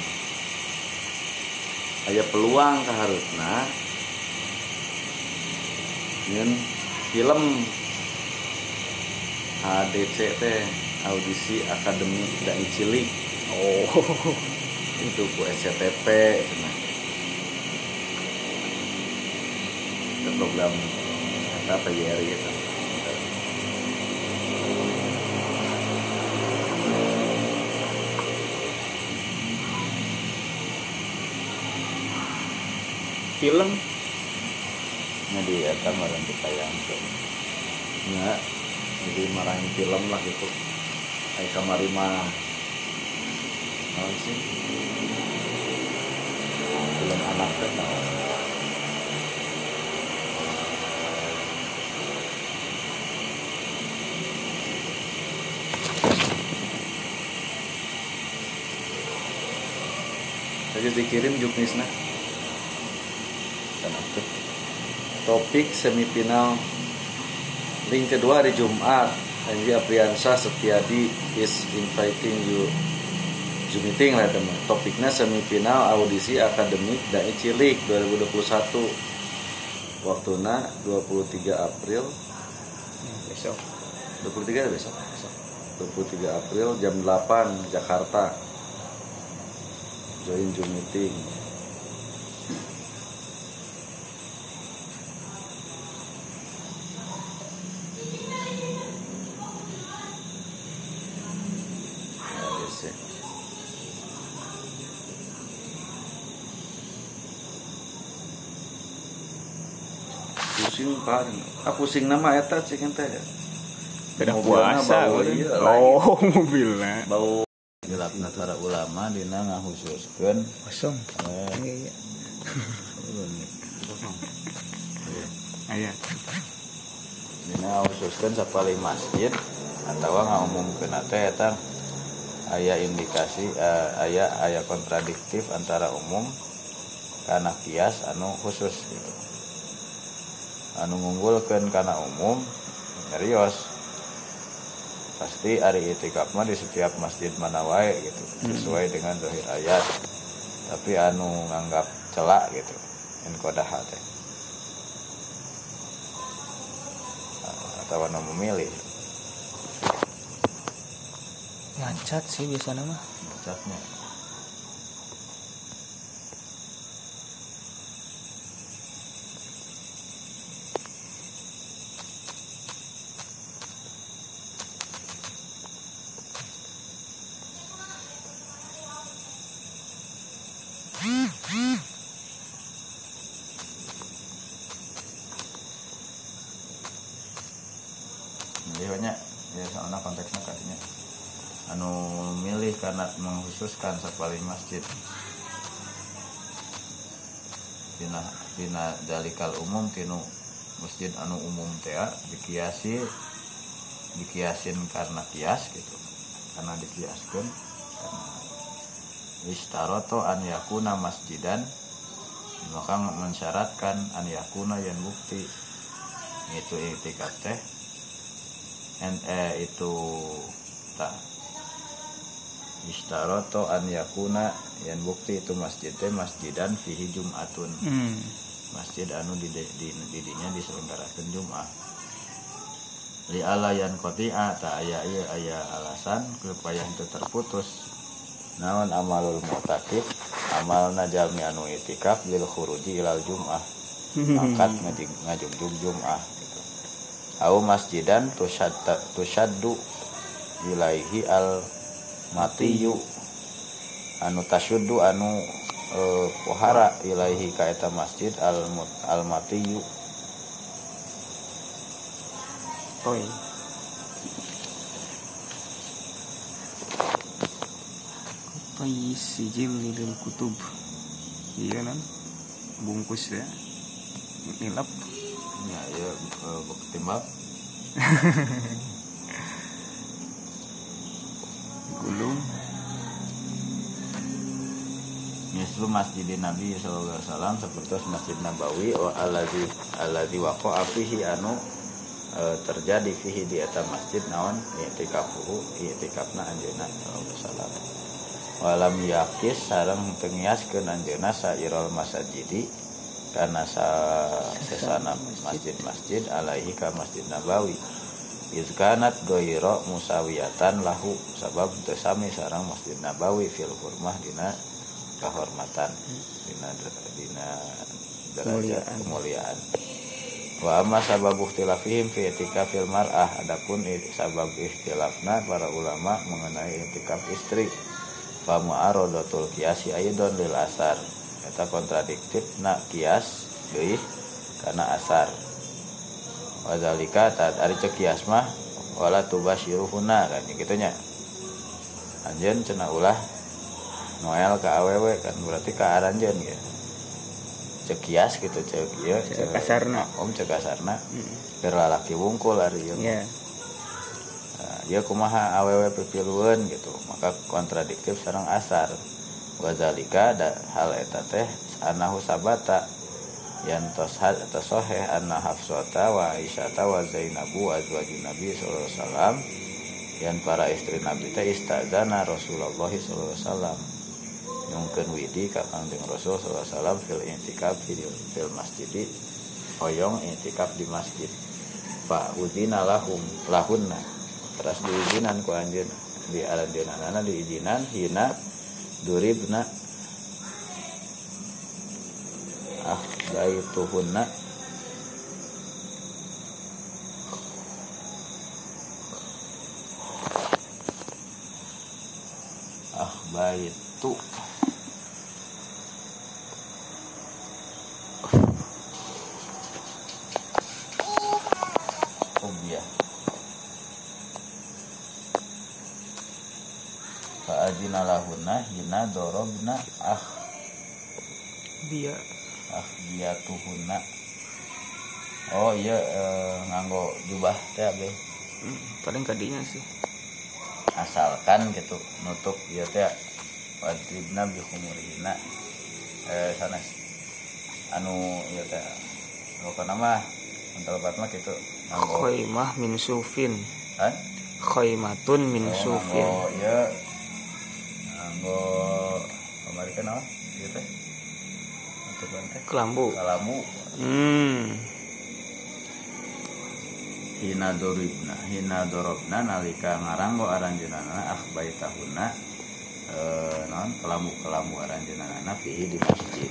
Aya peluang kaharusna nyen film ADC teh audisi akademi dan cilik.
Oh.
Itu ku SCTP cenah. Itu program apa PGRI itu
film?
Nya di eta meureun ditayangkeun
ya jadi marahin film lah gitu kayak kamari naon sih?
Film anak teh naon.
tadi dikirim juknisna.
Teh
topik semifinal. Link kedua hari Jumat Anji Apriansyah Setiadi is inviting you. Zoom meeting lah teman. Topiknya semifinal audisi akademik Dai Cilik 2021 waktunya 23 April.
Besok.
23 ya besok? 23 April jam 8 Jakarta. Join Zoom meeting pusing pak ah pusing nama eta cek ente ya?
Beda puasa
iya,
oh mobilnya.
Bau
gelapna para ulama dina ngahususkeun
kosong.
Eh,
iya
iya.
ayah
dina ngahususkeun sapali masjid atawa ngumumkeun teh eta aya indikasi eh, aya aya kontradiktif antara umum karena kias anu khusus gitu anu ngunggulkeun karena umum serius pasti ari itikaf mah di setiap masjid mana wae gitu sesuai dengan zahir ayat. Tapi anu nganggap celak gitu in kodah teh. Atau anu memilih.
Ngancat sih biasa nama
catnya Jadi banyak ya soalnya konteksnya katanya anu milih karena mengkhususkan sapali masjid dina dina dalikal umum tinu masjid anu umum teh dikiasi dikiasin karena kias gitu. Karena dikiaskan karena istaroto an yakuna masjidan maka mensyaratkan an yakuna yang bukti. Itu itikaf teh en eh, itu tak istaroto an yakuna yang bukti itu masjid teh masjidan fihi jumatun.
Hmm.
Masjid anu di, di, di dinya diselenggarakan Jumat. Yan kotia tak aya aya aya alasan supaya itu terputus. Naon amalul mutakif amal najami anu itikaf lil khuruji ilal jum'ah. Angkat ngajugjug jum'ah gitu. Au masjidan tusyadda tusyaddu ilaihi al matiyu anu tasyuddu anu eh, pohara ilaihi ka eta masjid al mut- al matiyu.
Toy toy sijil lil kutub? Iya non bungkus ya. Nilap.
Ya ya eh, bukti map.
Gulung
Mislu masjid Nabi Sallallahu Alaihi Wasallam seperti masjid Nabawi wa alladzi alladzi waqa'a fihi anu e, terjadi fihi di eta masjid naon i'tikafuhu i'tikafna anjeunna sallallahu alaihi wasallam. Walam yakis sareng tengiaskeun anjeunna sairul masajidi karena sa sesana masjid-masjid alaihi ka masjid Nabawi. Izkanat goiro musawiyatan lahu sabab teu sami sareng masjid Nabawi fil hurmah dina kehormatan dina dina derajat
Kemuliaan.
kemuliaan. Wa amma sabab ikhtilafihim fi itikafil mar'ah. Adapun sabab ikhtilafna para ulama mengenai itikaf istri. Fa mu'aradatul qiyasi aidon lil asar. Eta kontradiktif na kias deui kana asar. Wazalika taat ari cek kias mah wala tubasyiruhuna kan gitu nya. Anjeun cenah ulah Noel ke awewe kan berarti ke aranjeun ya? Cek kias gitu cek ieu
Cek kasarna.
om cek kasarna keur lalaki wungkul ari ieu
ya
Nah, ya kumaha awewe pipilueun gitu. Maka kontradiktif sareng asar. Wazalika da hal eta teh anahu sabata. Yang toshad tosoheh anna hafsata wa aisyata wa zainabu wa azwajin nabi sallallahu alaihi wasallam. Yang para istri nabi teh istazana rasulullah sallallahu alaihi wasallam nyungkeun widi ka kangjeng rasul wasallam fil i'tikaf fil, fil masjidi. Hoyong i'tikaf di masjid. Fa udina lahum lahunna. Terus diizinan ku anjeun di aranjeunana diizinan hina duribna. Ah baituhunna. Ah baitu Ubiyah Fa'adina lahunna hina dorobna ah
dia
akhdiyatuhunna oh iya eh, nganggo jubah teh abeh
Hmm, paling kadinya sih
asalkan gitu nutup ieu teh wajibna bi khumurihina eh sanes anu ieu teh pokona mah mentelepat mah gitu nganggo.
Khoimah min sufin.
Kan
khoimatun min
Oh,
sufin.
nganggo ieu nganggo kemarin kan naon ieu teh. Nutupan teh?
Kelambu.
Kalamu.
Hmm.
Hina doribna hina dorobna nalika ngaranggo aranjeunana ah baitahuna non kelamu kelamu aranjeunana fihi di masjid.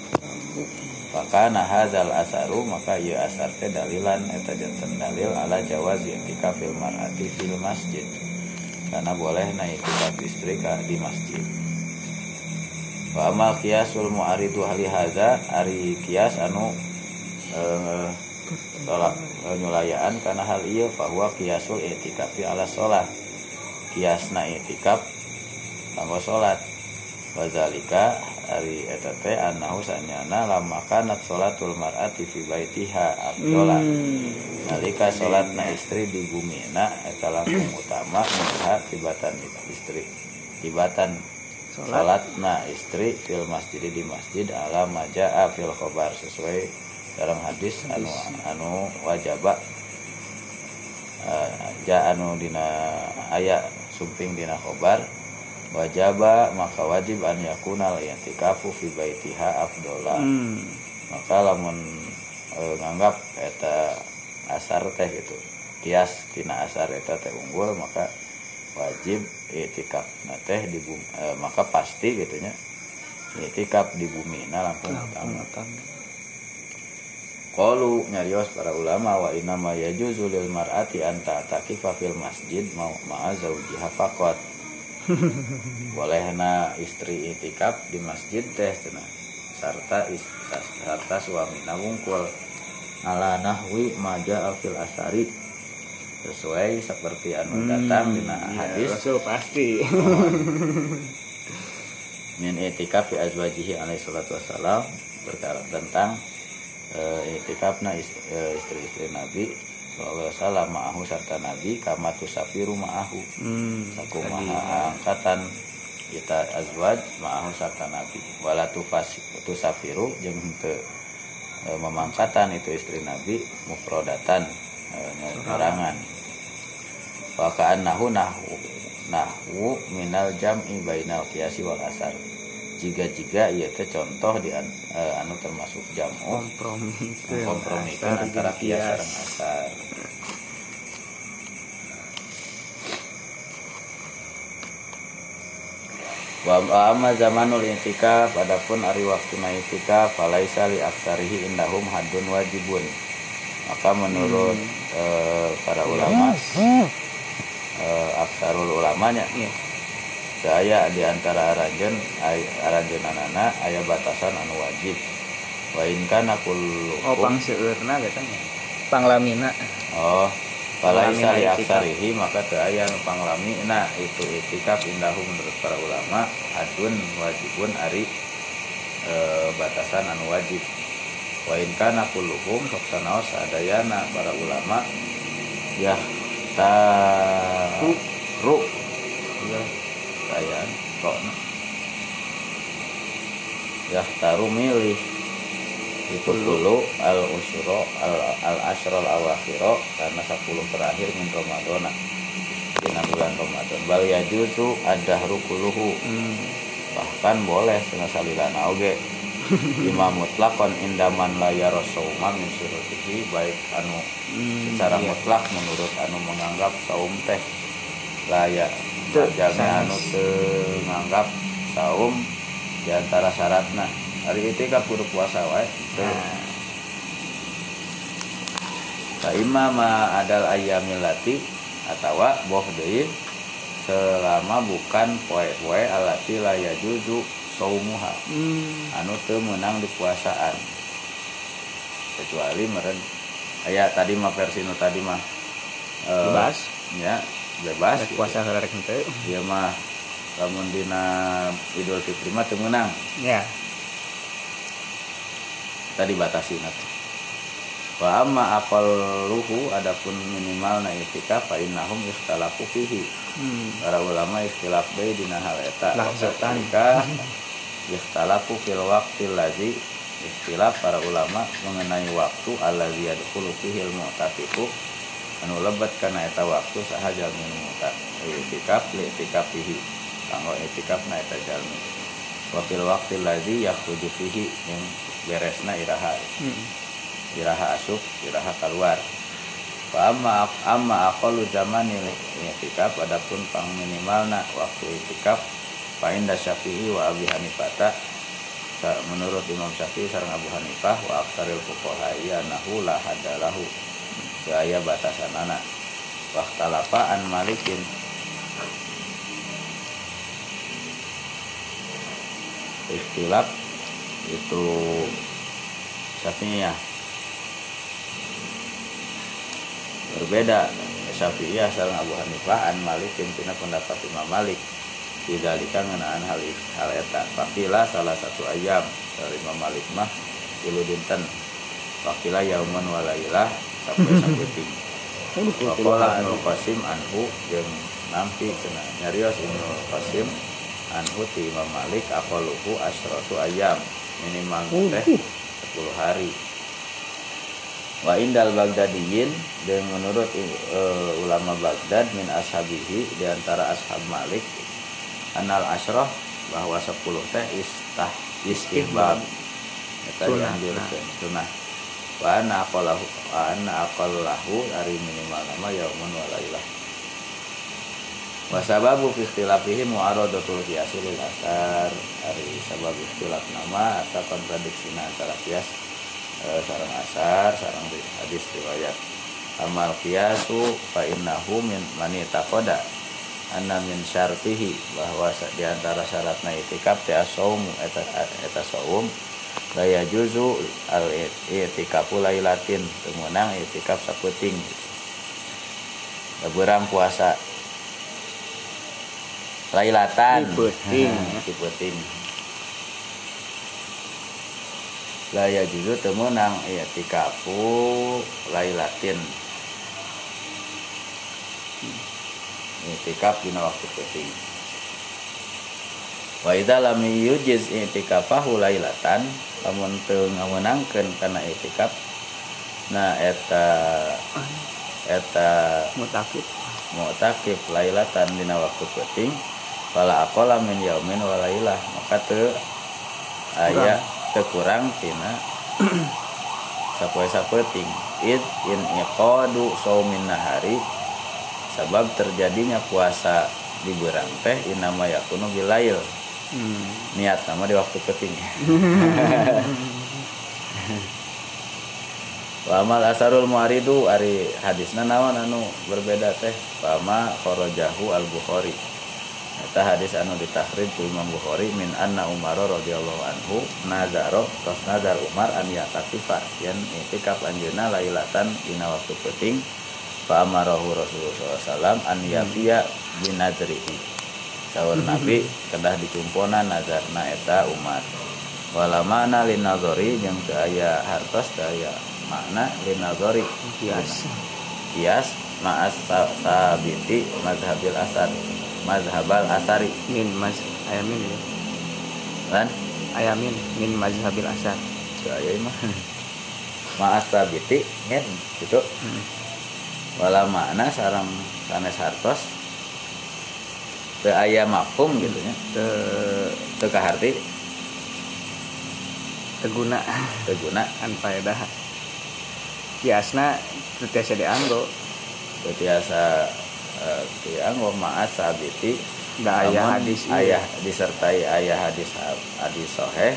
Maka nah hadzal asaru maka ieu asar teh dalilan eta janten dalil ala jawaz i'tikafil mar'ati fil masjid. Karena boleh naik itikaf istri ka di masjid. Wa amal qiyasul mu'aridu hali hadza ari kias anu eh, tolak eh, nyulayaan karena hal iya bahwa kiasul i'tikafi ala sholat. Kiasna i'tikaf kanggo sholat. Wazalika ari eta teh annahu sanyana lama kanat sholatul mar'ati fi baitiha afdola nalika sholatna istri di bumi na eta langkung utama minha tibatan istri. Tibatan
Sholat.
sholatna istri fil masjid di masjid ala majaa fil khobar sesuai dalam hadis anu anu wajaba. Uh, ja anu dina aya sumping dina khobar wajaba maka wajib an yakunal i'tikafu fi baitiha afdola.
Hmm.
Maka lamun e, nganggap eta asar teh gitu kias tina asar eta teh unggul maka wajib itikaf nah teh di bumi, e, maka pasti gitu nya itikaf di bumi. Nah langsung utama Qalu nyarios para ulama wa inna ma yajuzu lil mar'ati an ta'takifa fil masjid mau ma'a zaujiha faqat. Bolehna istri itikaf di masjid teh cenah. Sarta is, sarta suamina wungkul. Ala nahwi maja fil asari. Sesuai seperti anu datang dina hadis.
Rasul pasti.
Min itikaf fi azwajihi alaihi salatu wassalam. Berkata tentang uh, itikafna ist- eh, istri-istri Nabi wasallam ma'ahu serta Nabi kama tusafiru ma'ahu.
Hmm,
Saku
tadi.
maha angkatan kita azwaj ma'ahu sarta nabi. Wala tufas tusafiru jeung teu e, memangkatan itu istri nabi mufrodatan e, nyerangan wa ka'annahu nahu nahwu minal jam'i bainal qiyasi wal asar jika-jika ieu teh contoh di an- e, anu termasuk jam'u.
Kompromi
kompromikan
Asar
antara kias sareng asar wa amma zamanul intikaf adapun ari waktu intikaf falaisa li aksarihi indahum hadun wajibun. Maka menurut eh, para ulama eh, aksarul ulamanya
Iya.
Saya di antara aranjen ay- aranjenanana aya batasan anu wajib. Wa in kana kullu
oh pang seueurna gitu ya. Panglamina.
Oh, falaisa li
Panglamina itikaf.
aksarihi maka teu aya nu panglami nah itu itikaf indahu menurut para ulama adun wajibun ari e, batasan anu wajib. Wa in kana kulluhum sok sanaos sadayana para ulama ya ta ru ya kayan kok ya taru milih. Itu dulu. al usyro al al asyrol awakhiro karena 10 terakhir min Ramadan dina bulan Ramadan. Bal yajuzu ada rukuluhu.
Hmm.
bahkan boleh setengah salilana oge imam mutlakon indaman layar sauma min syurutihi baik anu
Hmm,
secara
iya.
mutlak menurut anu menganggap saum teh layak. Anu teu nganggap saum di antara syaratna hari itikaf kudu puasa wae teu
Nah,
Fa imma ma adal ayyamil lati atawa boh deui selama bukan poe-poe alati la yajuzu saumuha.
Hmm.
anu teu meunang di puasaan. Kecuali meren aya tadi mah versi nu tadi mah
bebas
ya bebas.
Puasa rek henteu
Ieu mah. Lamun dina Idul Fitri mah teu meunang.
Ya.
Tadi batasi nanti wa amma aqalluhu adapun minimal na itikaf fa innahum ikhtalafu fihi.
Hmm.
para ulama ikhtilaf deui dina hal eta. Ketika ikhtalafu fil waqti allazi ikhtilaf. Para ulama mengenai waktu allazi yadkhulu fihi al mu'tafiqu anu lebat kana eta waktu sahaja min mu'taf itikaf li itikaf fihi. Kanggo itikaf na eta jalmi wa fil waqti allazi yakhruju fihi yang beresna iraha.
Hmm.
iraha asup iraha keluar. Amma amma aqallu zamani itikaf adapun pang minimalna waktu itikaf fa inda Syafi'i wa Abi Hanifah menurut Imam Syafi'i sareng Abu Hanifah wa aksaril fuqaha nahu la hadalahu gaya batasanana wa ikhtalafa an Malikin. Ikhtilaf itu Syafi'iyah. Berbeda. Syafi'iyah sareng Abu Hanifah an Malik tina pendapat Imam Malik. Tidalika ngenaan hal hal eta. Fakila salah satu ayam dari Imam Malik mah tilu dinten Fakila yauman walailah sampai sakuting Wakola Ibnu Qasim anhu jeung nampi cenah nyarios Ibnu Qasim anhu ti Imam Malik aqaluhu asyratu ayam minimal teh 10 hari. Wa indal Baghdadiyin dan menurut eh, ulama Baghdad min ashabihi di antara ashab Malik anal asyrah bahwa 10 teh istah istihbab eta
Sunnah.
Wa anna aqallahu wa anna minimal nama yaumun wa lailah. Wa sababu fi ikhtilafihi mu'aradatul qiyasi asar. Ari sabab ikhtilaf nama atau kontradiksi antara qiyas eh, sarang asar sarang hadis riwayat. Amal qiyasu fa innahu min mani taqoda anna min syartihi bahwa sa- di antara syaratna itikaf teh asaumu eta eta saum la yajuzu al itikafu lailatin temenang itikaf saputing Leberang puasa. Lailatan. Hmm, di peuting laya juzu temenang i'tikafu lailatin i'tikaf dina waktu penting wa idza lam yujiz i'tikafahu lailatan lamun teu ngawenangkeun kana i'tikaf nah eta eta
mutakib.
mu'takif lailatan dina waktu penting. Wala aqala min yaumin wa lailah. Maka teu aya teu kurang tina sapoe sapeting id in iqadu saumin nahari sebab terjadinya puasa di berang teh inama yakunu bilail
hmm.
niat nama di waktu penting Wamal asarul muaridu ari hadisna naon anu berbeda teh? Fama kharajahu al Bukhari Eta hadis anu ditakhrij ku Imam Bukhari min anna Umar radhiyallahu anhu nazaro tos nazar Umar an yatakifa yen itikaf anjeunna lailatan dina waktu penting fa amarahu Rasulullah SAW an yafiya binadrihi Sahur Nabi kedah dikumpona nazarna eta Umar wala mana linazori jeung teu aya hartos teu aya makna linazori.
Kias.
Kias ma'as sa- sabiti mazhabil asar mazhabal asari.
Min mas ayamin ya?
Kan
ayamin min mazhabil asar.
Teu aya ieu mah. Ma'as sabiti ngen gitu.
Hmm.
wala makna sarang sanes hartos aya mafhum gitu
te
teu kaharti.
Teguna
teu guna.
An faedah. Kiasna teu tiasa dianggo
teu tiasa eh, tiang wa ma'as sabiti
da aya
Namun
hadis ieu.
ayah disertai ayah hadis hadis soheh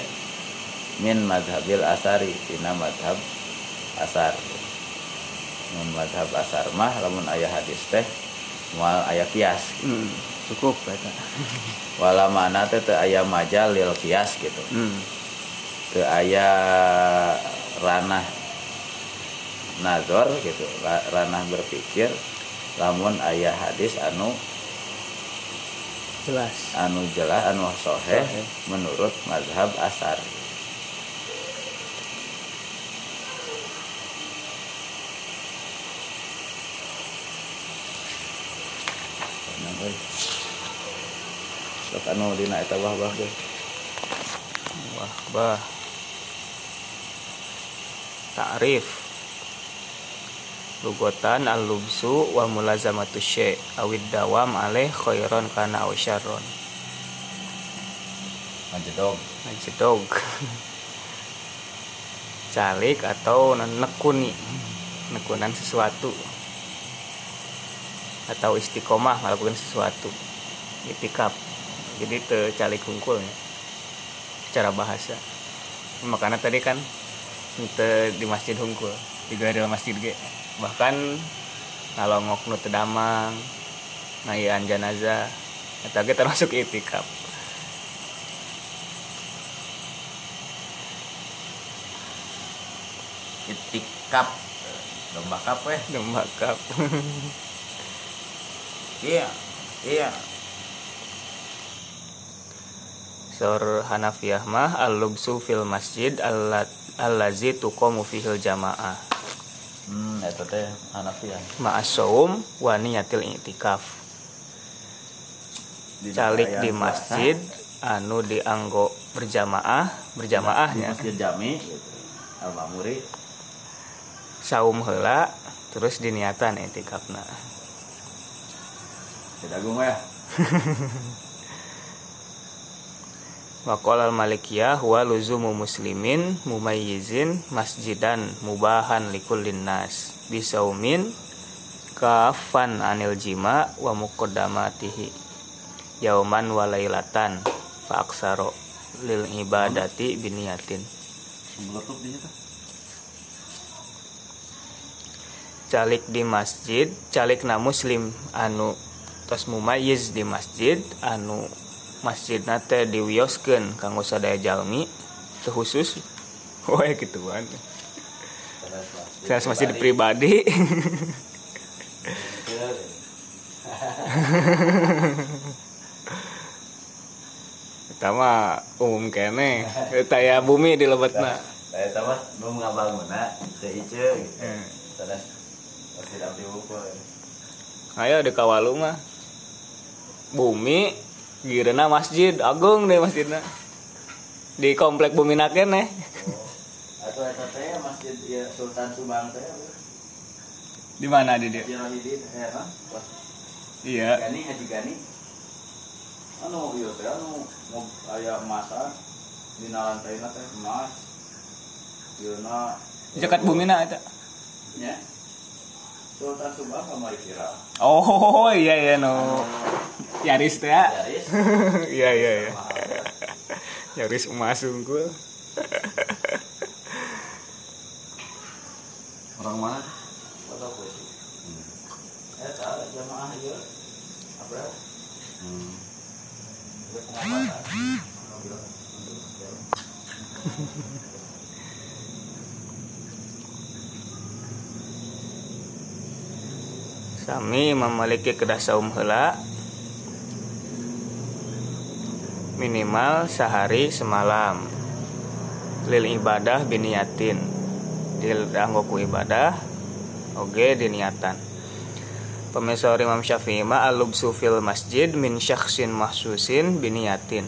min madhabil asari tina madhab asar. Mun madhab asar mah lamun ayah hadis teh mual ayah kias.
Hmm. Cukup eta
wala mana teh teu aya majal lil kias gitu
hmm.
teu aya ranah nazar gitu ra- ranah berpikir lamun ayah hadis anu
jelas
anu jelas anu soheh
Soheh.
menurut mazhab asar euy. Sok anu dina eta wah-wah ge.
wah bah. Ta'rif lugotan al-lubsu wa mulazamatu syai. Awid dawam alaih khairan kana aw syarron.
Manjedog.
Majedog calik atau nekuni. Nekunan sesuatu. Atau istiqomah melakukan sesuatu. Itikaf jadi te calik hungkul ya secara bahasa makanya tadi kan te di masjid hungkul di dalam masjid ge bahkan ngalongok nu teu damang ngayaan jenazah eta ge termasuk itikaf
Itikap. Domba kap weh.
Dembakap.
Iya. Iya.
Sor Hanafiyah mah al-lubsu fil masjid allazi tuqamu fihil jamaah
Hmm, eta teh Hanafiah.
ma'asawum wa niyatil i'tikaf. Calik di masjid anu dianggo berjamaah,
Di
berjamaahnya
Masjid Jami gitu. Al-Mamuri.
saum heula terus diniatan i'tikafna.
Tidak agung ya.
Waqala al-Malikiyah huwa luzumu muslimin mumayyizin masjidan mubahan likullin nas bisaumin kafan anil jima wa muqaddamatihi yauman wa lailatan fa aksaro lil ibadati biniyatin. Calik di masjid calik na muslim anu tos mumayyiz di masjid anu masjid nate diwioskeun kanggo sadaya jalmi teu khusus wae gituan Jelas masjid pribadi Pertama umum kene Eta ya bumi di
tahu nu ngabangunna teu ieu gitu.
Eh.
Terus masih abdi ukur.
Ayo di Kawalu mah bumi girena masjid agung deh masjidnya di komplek bumi naken nih
Atau eta teh masjid ya Sultan Subang teh.
di mana di dia
eh nah.
iya
Gani Haji Gani. Anu ieu teh anu mau aya emasan dina lantai teh emas. Yeuna
dekat bumi na eta
nya. Sultan Subang kamari viral.
oh iya iya no Yaris teh ya
Yaris.
iya iya iya. Yaris emas unggul
Orang mana?
Foto puisi. Eta jamaah ieu. Apa?
Hmm.
Pengobatan. Anu bilang, ya.
Sami memiliki kedah saum heula minimal sehari semalam. Lil ibadah biniatin. Dil anggoku ibadah oge diniatan. Pemisor Imam Syafi'i ma alubsu fil masjid min syakhsin mahsusin biniatin.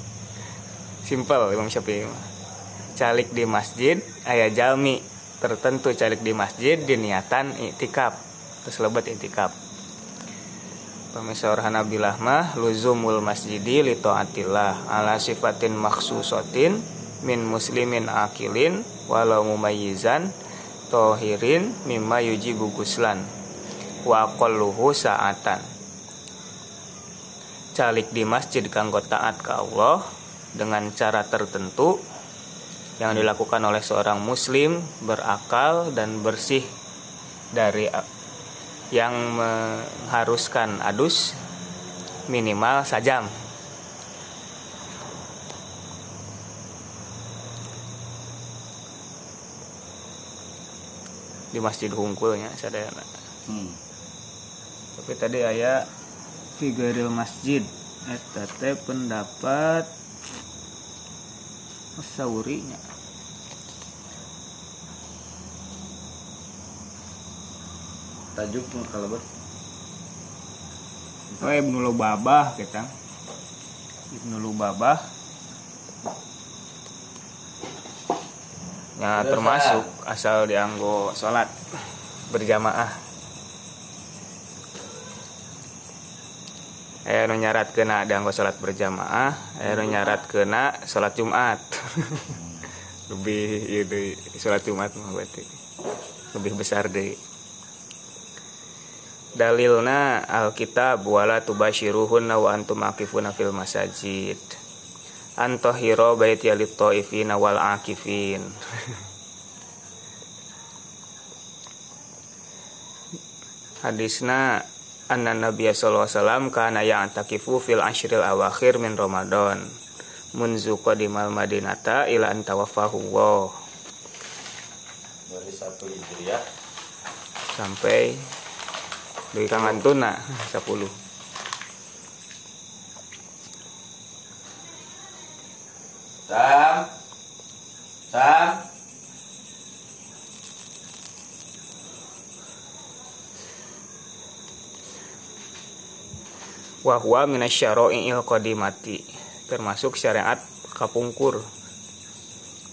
Simpel Imam Syafi'i. Calik di masjid aya jalmi. Tertentu calik di masjid diniatan iktikaf terus lebat iktikaf Pemisor Hanabilah mah luzumul masjidi li taatillah ala sifatin maksusotin min muslimin akilin walau mumayyizan tohirin mimma yujibu guslan wa aqalluhu sa'atan. Calik di masjid kanggo taat ke Allah dengan cara tertentu yang dilakukan oleh seorang muslim berakal dan bersih dari yang mengharuskan adus minimal sajam di masjid hungkulnya sadayana
Hmm.
tapi tadi aya figuril masjid eta teh pendapat saurinya
Tajuk kalau ber.
Oh, Ibnu Lubabah kita. Ibnu Lubabah. Ya,
Terus,
termasuk asal dianggo sholat berjamaah. Eh nu nyarat kena dianggo sholat berjamaah, eh nu nyarat kena sholat Jumat. Lebih itu sholat Jumat mah berarti lebih besar deh. Dalilna alkitab wala tubashiruhunna wa antum akifuna fil masajid. Antahiro baiti lit taifina wal akifin hadisna anna nabiy sallallahu alaihi wasallam kana ya'takifu fil ashril awakhir min ramadan. Munzu qadimal madinata ila an tawaffahu
Dari satu hijriah.
Sampai dari kangen tuna 10
Sam. Sam.
Wahwa minasyara'i'il qadimati. Termasuk syariat kapungkur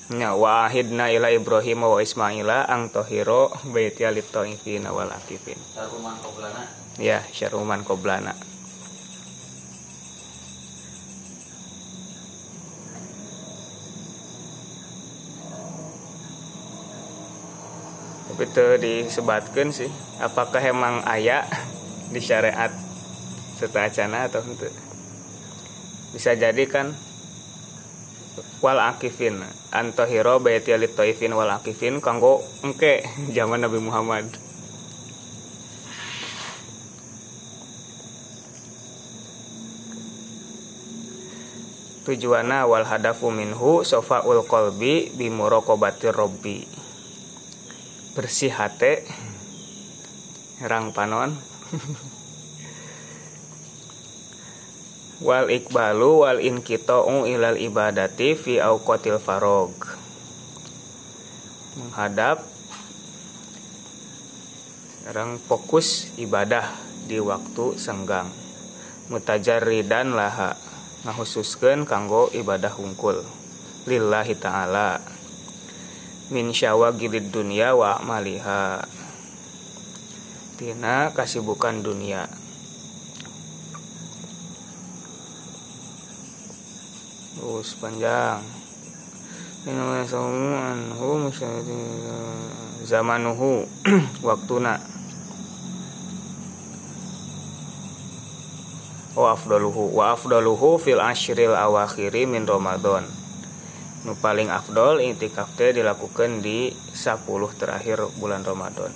nya wa ahidna ila ibrahim wa ismaila ang tohiro baiti alit taifin wal akifin.
Saruman koblana
ya syaruman koblana tapi itu disebatkan sih apakah emang ayat di syariat? Setelah acana atau ente bisa jadi kan wal akifin. Antohiro baiti alit taifin wal akifin kanggo engke zaman Nabi Muhammad. Tujuana wal hadafu minhu sofaul kolbi bimurokobati robbi bersih hate rang panon wal ikbalu wal inkita'u ilal ibadati fi auqatil farog. Menghadap sekarang fokus ibadah di waktu senggang. Mutajaridan laha ngahususkeun kanggo ibadah hungkul. Lillahi ta'ala. Min syawagilid dunia wa maliha. Tina kasibukan dunia terus panjang. Zamanuhu waktuna. Wa afdaluhu wa afdaluhu fil ashril awakhiri min ramadan. Nu paling afdol intikaf teh dilakukan di 10 terakhir bulan Ramadan.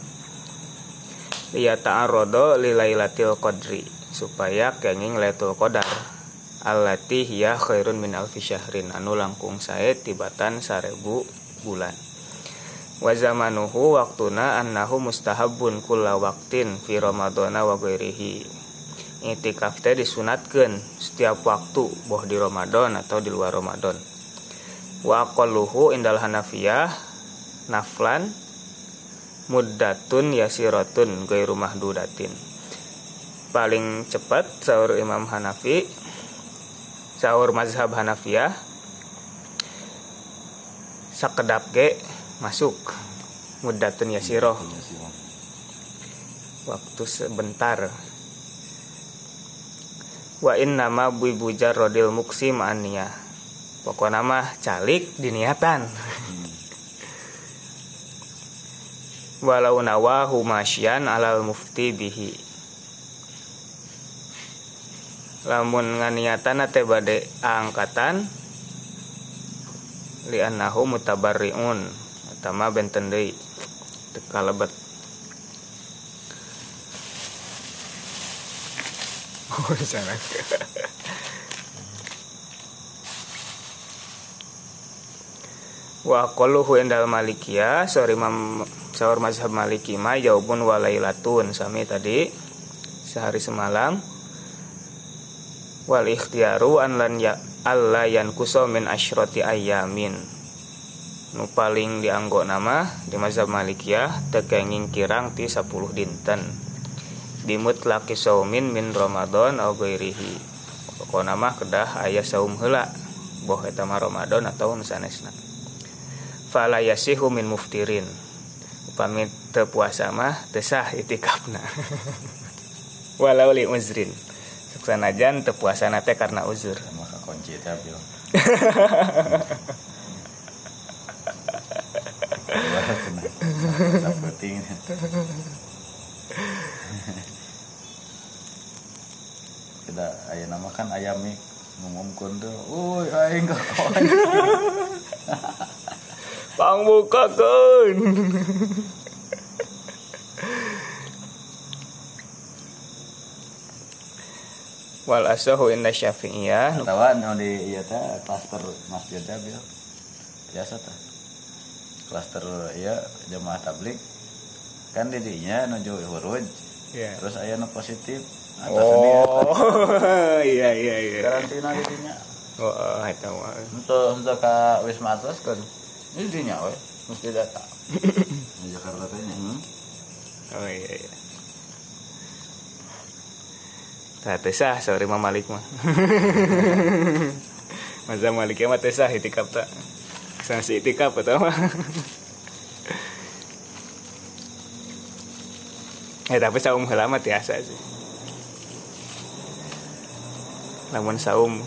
Liya ta'arrodo lilailatil qadri supaya kenging lailatul qadar allati hiya khairun min alfi syahrin. Anu langkung sae tibatan sarebu bulan. Wa zamanuhu waktuna annahu mustahabun kulla waqtin fi ramadana wa ghairihi. Itikaf teh disunatkeun setiap waktu boh di Ramadan atau di luar Ramadan. Wa aqalluhu indal hanafiyah naflan muddatun yasiratun gairu mahdudatin. Paling cepat sahur Imam Hanafi sahur mazhab Hanafiyah. Sakedap ge masuk. Muddatun yasiroh waktu sebentar. Wa in nama buibujar rodil muksim aniyah pokoknya mah calik diniatan walau nawahu masyian alal mufti bihi lamun nganiatan teh bade angkatan li annahu mutabarriun atama benten deui teka lebet oh sana wa qalluhu indal malikiyah sorry mam sahur mazhab maliki ma jaubun walailatun sami tadi sehari semalam wal ikhtiaru an lan ya alla yankuso min asyrati ayamin nu paling dianggo nama di mazhab malikiyah tekenging kirang ti 10 dinten. Dimut laki saumin min ramadan au ghairihi. Pokona mah kedah aya saum heula boh eta mah ramadan atau nusanesna fala yasihu min muftirin. Upami teu puasa mah teu sah itikafna. Walau li uzrin sanajan teu puasa teh karena uzur.
Maka kunci teh bil penting kita ayah nama kan ayam mik ngumumkan tuh, uy aing kawan
pangbukakeun wal asahu inda syafi'iyah.
Tawa nu di ieu teh klaster masjid teh bil? Biasa teh. Klaster ieu jemaah tablik kan di dinya nuju huruj.
Ya
terus aya nu positif. Atas
oh iya iya iya.
Karantina di dinya.
Oh eta mah
untuk untuk ka wisma atlas kan ini dinya we mesti data di Jakarta teh nya.
Oh iya iya Tah teu sah sorry Mah Malik mah. Masa Malik mah teu sah itikaf tak. Sanksi itikaf eta mah. Eh tapi saum heula mah tiasa sih. Lamun saum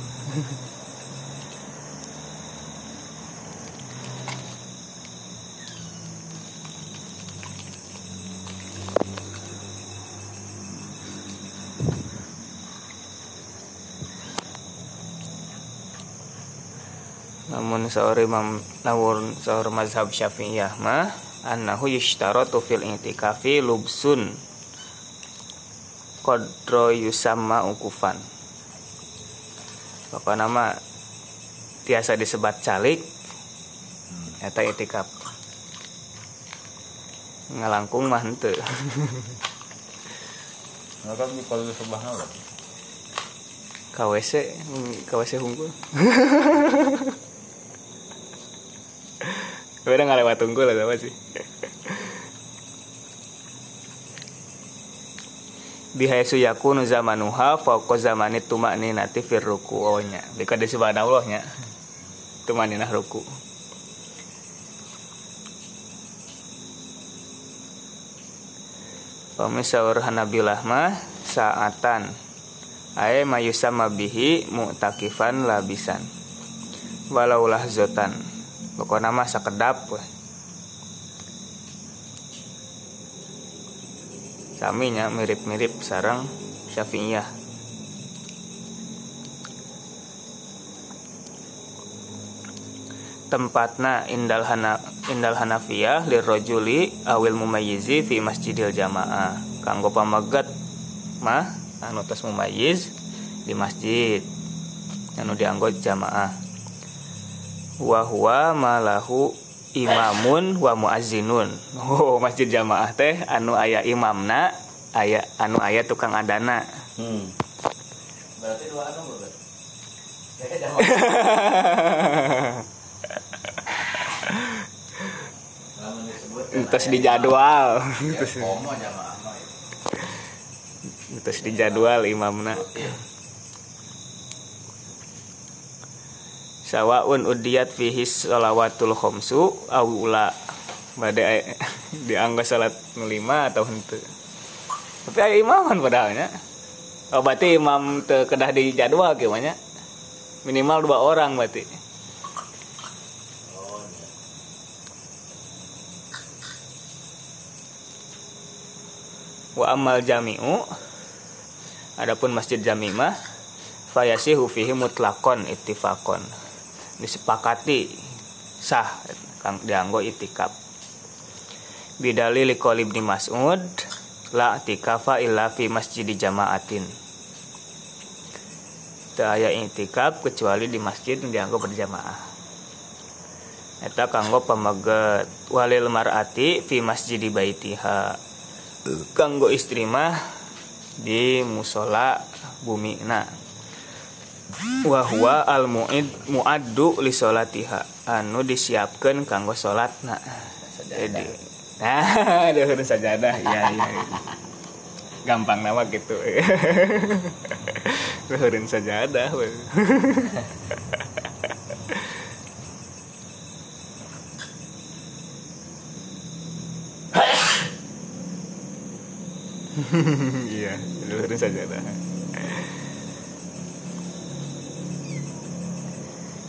namun sahur imam sahur mazhab syafi'iyah mah annahu yushtaratu fil i'tikafi lubsun. Qadra yusamma ukufan. Bapak nama? Tiasa disebat calik. Eta itikaf. Ngalangkung mah henteu.
Kan di kalau sebahna
KWC KWC hunggul udah nggak lewat tunggu lah apa sih? Bihaisu yakunu zamanuha fauqa zamanit tumaninati fir ruku. Oh nya. Bika di subhanallah nya tumaninah ruku Pemisaur Hanabilah mah saatan. Ae mayusama bihi mu'takifan labisan. Walaulah zotan Pokoknya mah sakedap weh. Saminya mirip-mirip sarang Syafi'iyah. Tempatna indal hana indal hanafiyah lirrojuli awil mumayyizi fi masjidil jamaah. Kanggo pamagat mah anu tos mumayyiz di masjid anu dianggo jamaah wa huwa malahu imamun wa muazzinun. Oh masjid jamaah teh anu aya imamna aya anu aya tukang adana.
Hmm.
Berarti dua anu
terus di jadwal
ya
terus di jadwal imamna sawaun udiyat fihi sholawatul khomsu awula bade dianggap salat nu lima atau henteu. Tapi aya imaman padahalnya oh berarti imam teu kedah di jadwal gimana minimal dua orang berarti. Wa amal jami'u adapun masjid jami mah fayasihu fihi mutlakon ittifakon disepakati sah kang dianggo itikaf. Bidali liqol ibni mas'ud la tikafa illa fi masjid jamaatin. Aya itikaf kecuali di masjid yang dianggo berjamaah eta kanggo pamaget walil mar'ati fi masjid baitiha. Kanggo istri mah di musola bumi na wahwa al muid muaddu li solatiha. Anu disiapkan kanggo salatna jadi nah deueur sajadah. Iya iya gampang nama gitu. Deueureun sajadah iya deueureun sajadah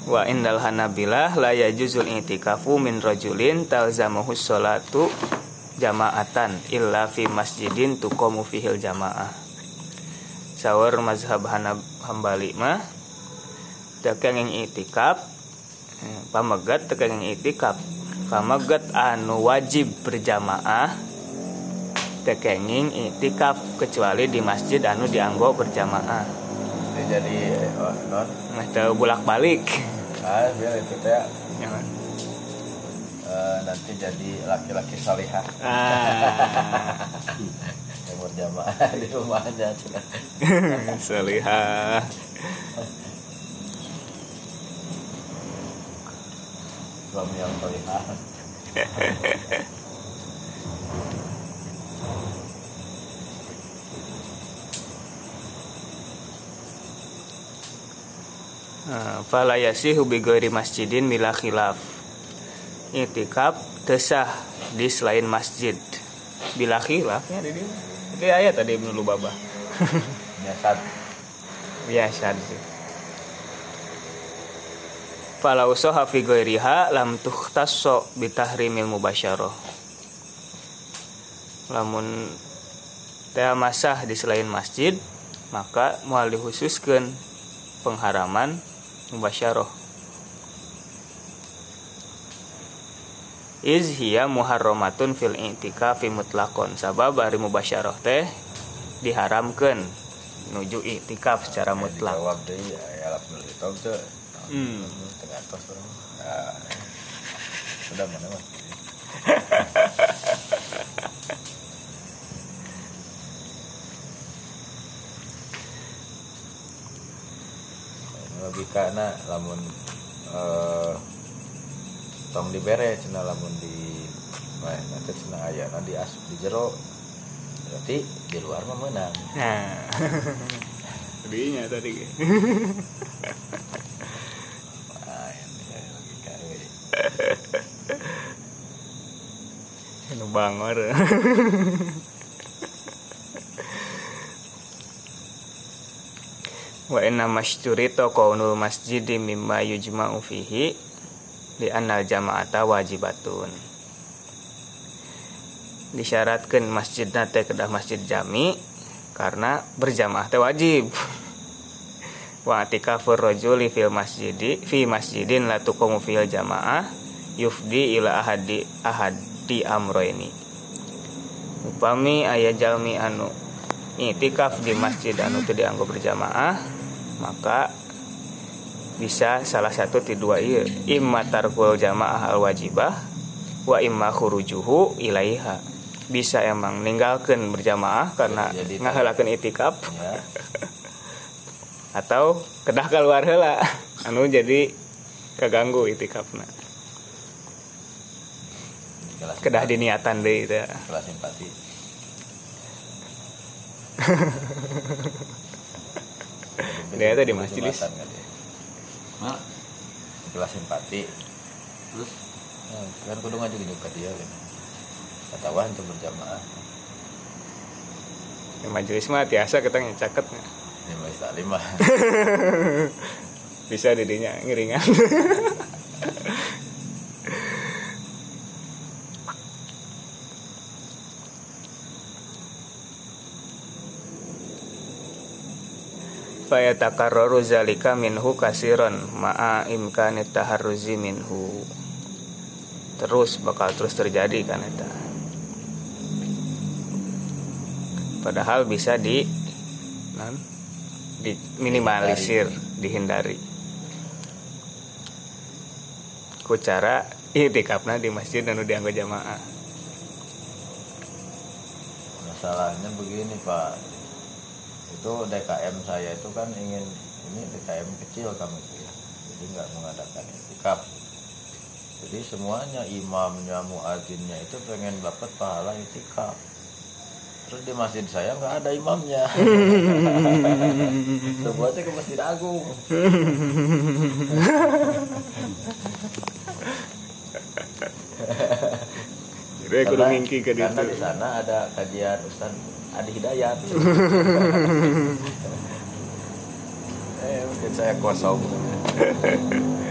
Wa indal hanabilah la yajuzul i'tikafu min rajulin talzamuhu sholatu jama'atan illa fi masjidin tuqamu fihil jamaah. Sawar mazhab Hanab Hambali mah tekeng yang itikaf eh, pamegat tekeng yang itikaf. Pamegat anu wajib berjamaah tekenging itikaf kecuali di masjid anu dianggo berjamaah.
Jadi oh, non.
Nah teu bolak balik
ah biar itu teh eh, nanti jadi laki-laki salihah.
Ah.
Yang berjamaah di rumahnya.
Salihah.
Suami yang salihah
fala yasihu bi ghairi masjidin mila khilaf. Itikaf tesah di selain masjid. Bila khilaf ya di dieu. Itu ayat tadi Ibnu Lubabah.
Biasa
biasa sih. Fala usaha fi ghairiha lam tuhtasso bi tahrimil mubasyarah. Lamun teh masah di selain masjid maka moal dikhususkeun pengharaman mubasyarah. Iz hiya muharramatun fil i'tikafi mutlaqon sabab ari mubasyarah teh diharamkeun nuju i'tikaf secara mutlak.
jawab deh ya ya itu tuh
hmm.
tengah tos Ah, sudah mana logika na lamun eh, tong dibere cenah lamun di main nanti cenah aya di asup di jero berarti di luar mah menang.
Nah. Jadinya tadi.
Ya, logika we.
nu bangor wa inna masyturito kaunul masjidi mimma yujma'u fihi li annal jama'ata wajibatun. Disyaratkan masjid nate kedah masjid jami karena berjamaah teh wajib. Wa atikafur rajuli fil masjidi fi masjidin la tuqamu fil jamaah yufdi ila ahadi ahadi amroini. Upami aya jalmi anu itikaf di masjid anu teu dianggo berjamaah maka bisa salah satu ti dua ieu. Imma tarkul jamaah al wajibah wa imma khurujuhu ilaiha. Bisa emang ninggalkan berjamaah karena ngahalakeun itikaf.
Ya.
Atau kedah keluar heula. Anu jadi kaganggu itikafna. Kedah diniatan deui teh.
Kelas simpati
Dia tadi masjid, Lis.
Jumatan kan dia.
Nah,
kelas simpati.
Terus?
Nah, kan kudu ngaju juga dia kan. Ketahuan untuk berjamaah.
Ya, majelis mah tiasa kita ngecaket.
Lima taklim mah.
Bisa didinya ngiringan Fayatakarraru zalika minhu kasiron ma'a imkani taharruzi minhu Terus bakal terus terjadi kan eta Padahal bisa di non, diminimalisir, dihindari. Ku cara itikafna di masjid anu dianggo jamaah.
masalahnya begini pak itu DKM saya itu kan ingin ini DKM kecil kami itu ya. Jadi nggak mengadakan itikaf jadi semuanya imamnya muazinnya itu pengen dapat pahala itikaf. Terus di masjid saya nggak ada imamnya. Sebuahnya ke masjid agung. Karena
ditu.
di sana ada kajian Ustaz Adi Hidayat. Eh mungkin saya kosong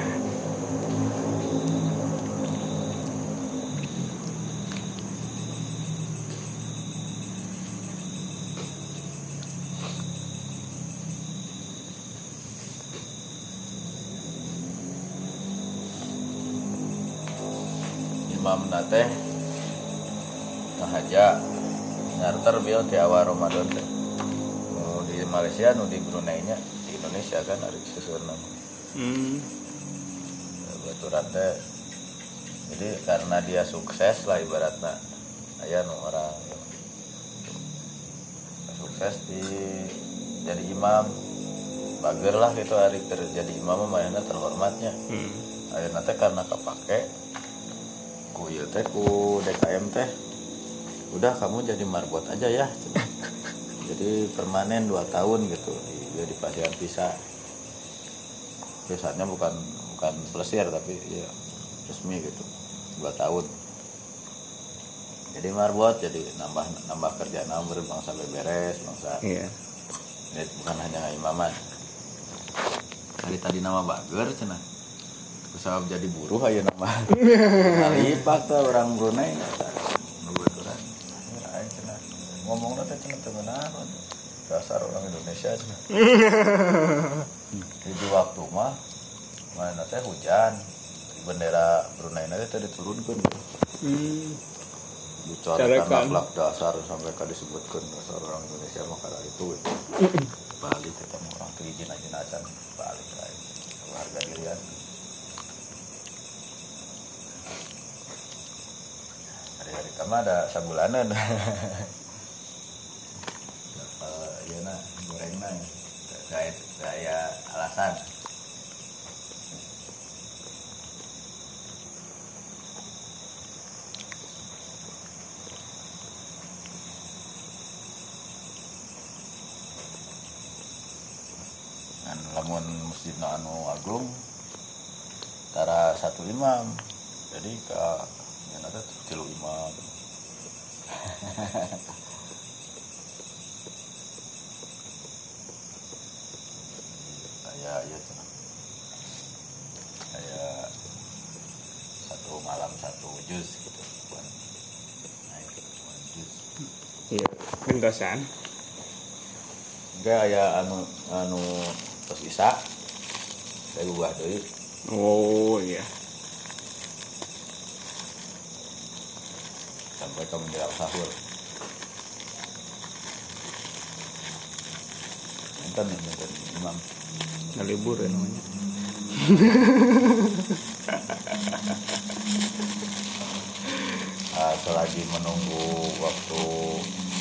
bil di awal Ramadan teh. Nu di Malaysia nu di Brunei nya di Indonesia kan ada susunan
Hmm.
baturan teh. Jadi karena dia sukses lah ibaratnya aya nu orang sukses di jadi imam. Bager lah gitu hari kerja jadi imam mana terhormatnya.
Hmm.
akhirnya teh karena kepake ku ieu teh ku DKM teh udah kamu jadi marbot aja ya. Jadi permanen dua tahun gitu. Di, dia di pasien pisah. Biasanya bukan bukan pelesir tapi ya resmi gitu. Dua tahun. Jadi marbot jadi nambah nambah kerjaan nambah bangsa beberes bangsa
Iya.
ini bukan hanya imaman. Kali tadi nama bager cenah. Usaha jadi buruh aja nama ngalipak tuh orang Brunei ngomong nanti cenah teu meunah dasar orang Indonesia cenah di waktu mah mana teh hujan bendera Brunei nanti tadi diturunkan
Hmm.
bicara
Carakan.
akhlak dasar sampai kali disebutkan dasar orang Indonesia mah kada itu balik ketemu orang keizin aja nacan balik lagi harga dirian hari-hari kama ada sabulanan terkait saya alasan. Dan lamun masjid no anu agung tara satu imam jadi ke yang ada tilu imam. kayak ya cenah kayak satu malam satu juz gitu bukan naik cuma juz
iya. Gentosan
enggak ya anu anu terus isa. Saya ubah deui
oh iya.
Sampai ke menjelang sahur. Enten enten imam.
nggak libur ya namanya.
Ah, selagi menunggu waktu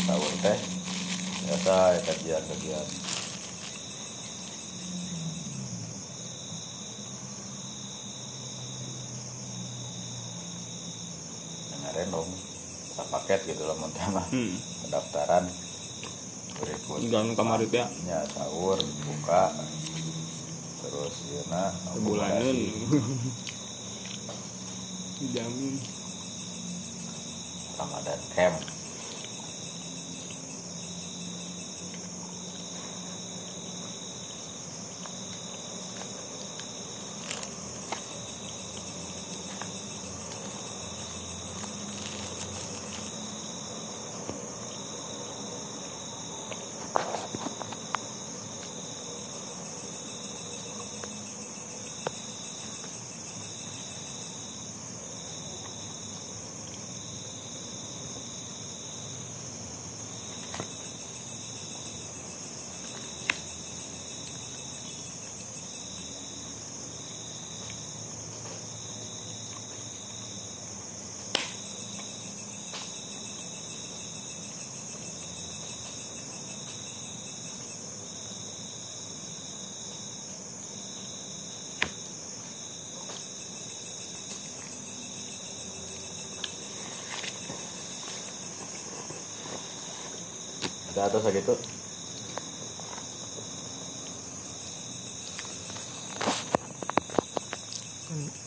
sahur teh biasa ya kajian kajian dengerin dong paket gitu lah tema
hmm.
pendaftaran. Berikut
Jangan kamar itu ya.
ya sahur buka terus ya nah
bulanan. dijamin.
Ramadan Camp ada atas gitu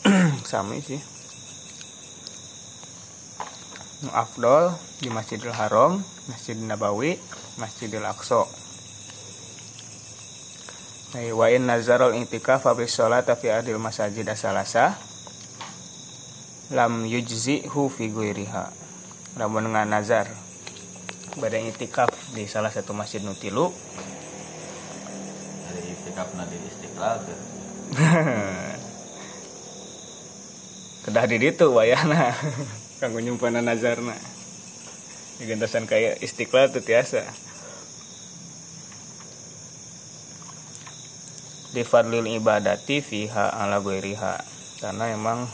sama sih afdol di Masjidil Haram, Masjidil Nabawi, Masjidil Aqsa. Nah, wa in nazarul i'tikaf fa bis sholati fi adil masajid asalasa lam yujzihu fi ghairiha. Dengan nazar pada i'tikaf di salah satu masjid nutilu.
Dari up di istiqlal ke
kedah di ditu wayana. Kanggo nyumpana nazarna. Digentosan kayak istiqlal tuh tiasa. Di fadlil ibadati fiha ala ghairiha. Karena emang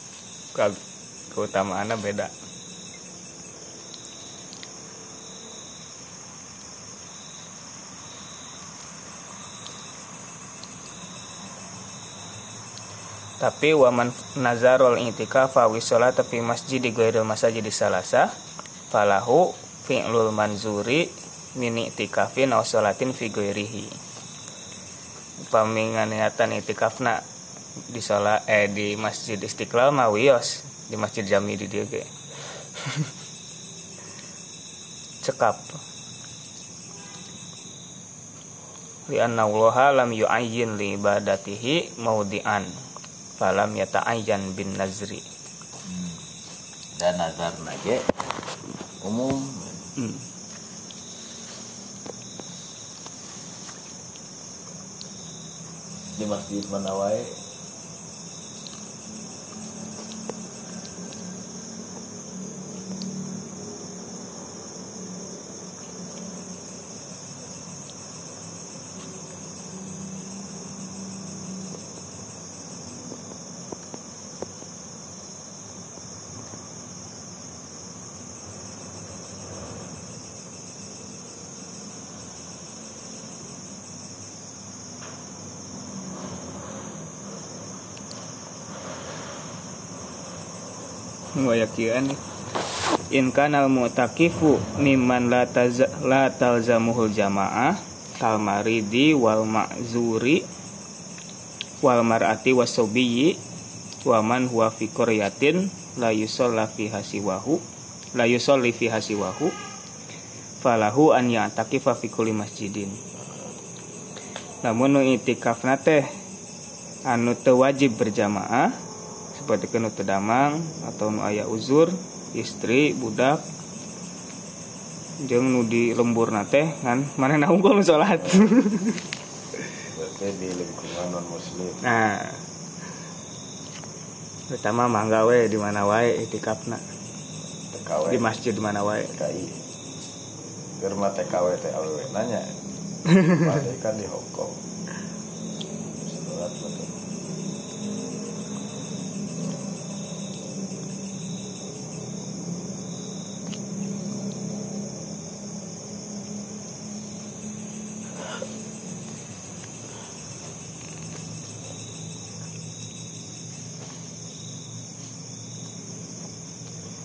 ke keutamaannya beda tapi waman nazarul i'tikafa wa sholata fi masjid ghairil masajid salasa falahu fi'lul manzuri min i'tikafin aw sholatin fi ghairihi. Pamingan niatan i'tikafna di sholat eh di masjid istiqlal mah wios di masjid jami di dia cekap. Li anna lam yu'ayyin li ibadatihi maudi'an falam yata'ayyan bin nazri.
Dan nazar nage umum.
Hmm.
di masjid
wayakian in kana mu'takifu mimman la taz la talzamuhul jamaah kal maridi wal ma'zuri wal mar'ati wasobiyyi wa man huwa fi qaryatin la yusalla fi hasiwahu la yusalli fi hasiwahu falahu an ya'takifa fi kulli masjidin. Namun nu itikafna teh anu teu wajib berjamaah seperti kenu damang atau nu aya uzur istri budak. Jeung nu di lembur teh kan? Mana unggul salat
berarti di lingkungan non muslim
nah pertama mangga we di mana wae itikafna. Di masjid di mana wae.
TKI Germa TKW TAW nanya. Padahal kan di Hong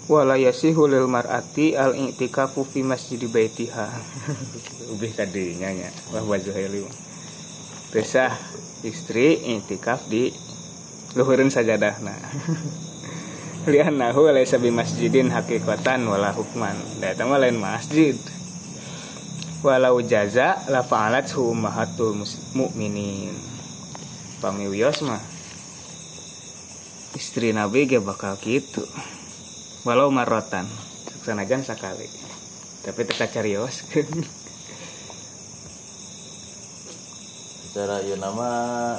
wala yasihu lil mar'ati al i'tikafu fi masjid baitiha. Ubih kadinya nya wah baju heli Tesah istri i'tikaf di luhureun sajadahna. Lianahu laisa bi masjidin hakikatan wala hukman. Da eta mah lain masjid. Walau jaza la fa'alat ummahatul mus- mukminin pamiwios mah istri nabi ge bakal gitu walau marotan sanajan sekali tapi teka carios
secara ieu nama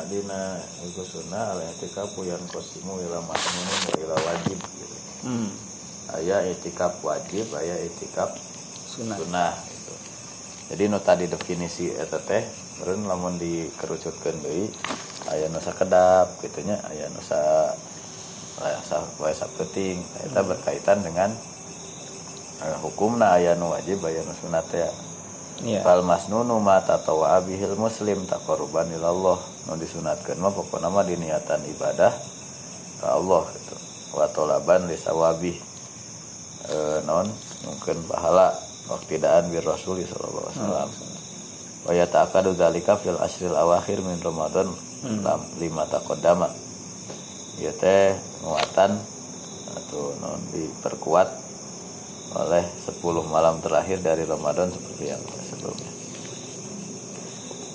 dina ususuna al i'tikafu yang kosimu ila masnun wa ila wajib gitu.
hmm.
aya i'tikaf wajib aya i'tikaf sunnah gitu. jadi nu tadi definisi eta teh lamun dikerucutkeun deui aya nu sakedap gitu nya aya nu sa sapeting eta berkaitan dengan eh, hukumna aya nu wajib aya nu sunat ya.
Iya.
Fal masnunu ma tatawa bihil muslim taqarruban ilallah. Nu disunatkeun mah pokona mah diniatan ibadah ka Allah gitu. Wa talaban li sawabi eh non mungkin pahala waktidaan bir rasul sallallahu alaihi wasallam. Wa yata'akkadu dzalika fil ashril awakhir min Ramadan lam lima taqaddama. Ieu teh muatan atau non diperkuat oleh 10 malam terakhir dari Ramadan seperti yang sebelumnya.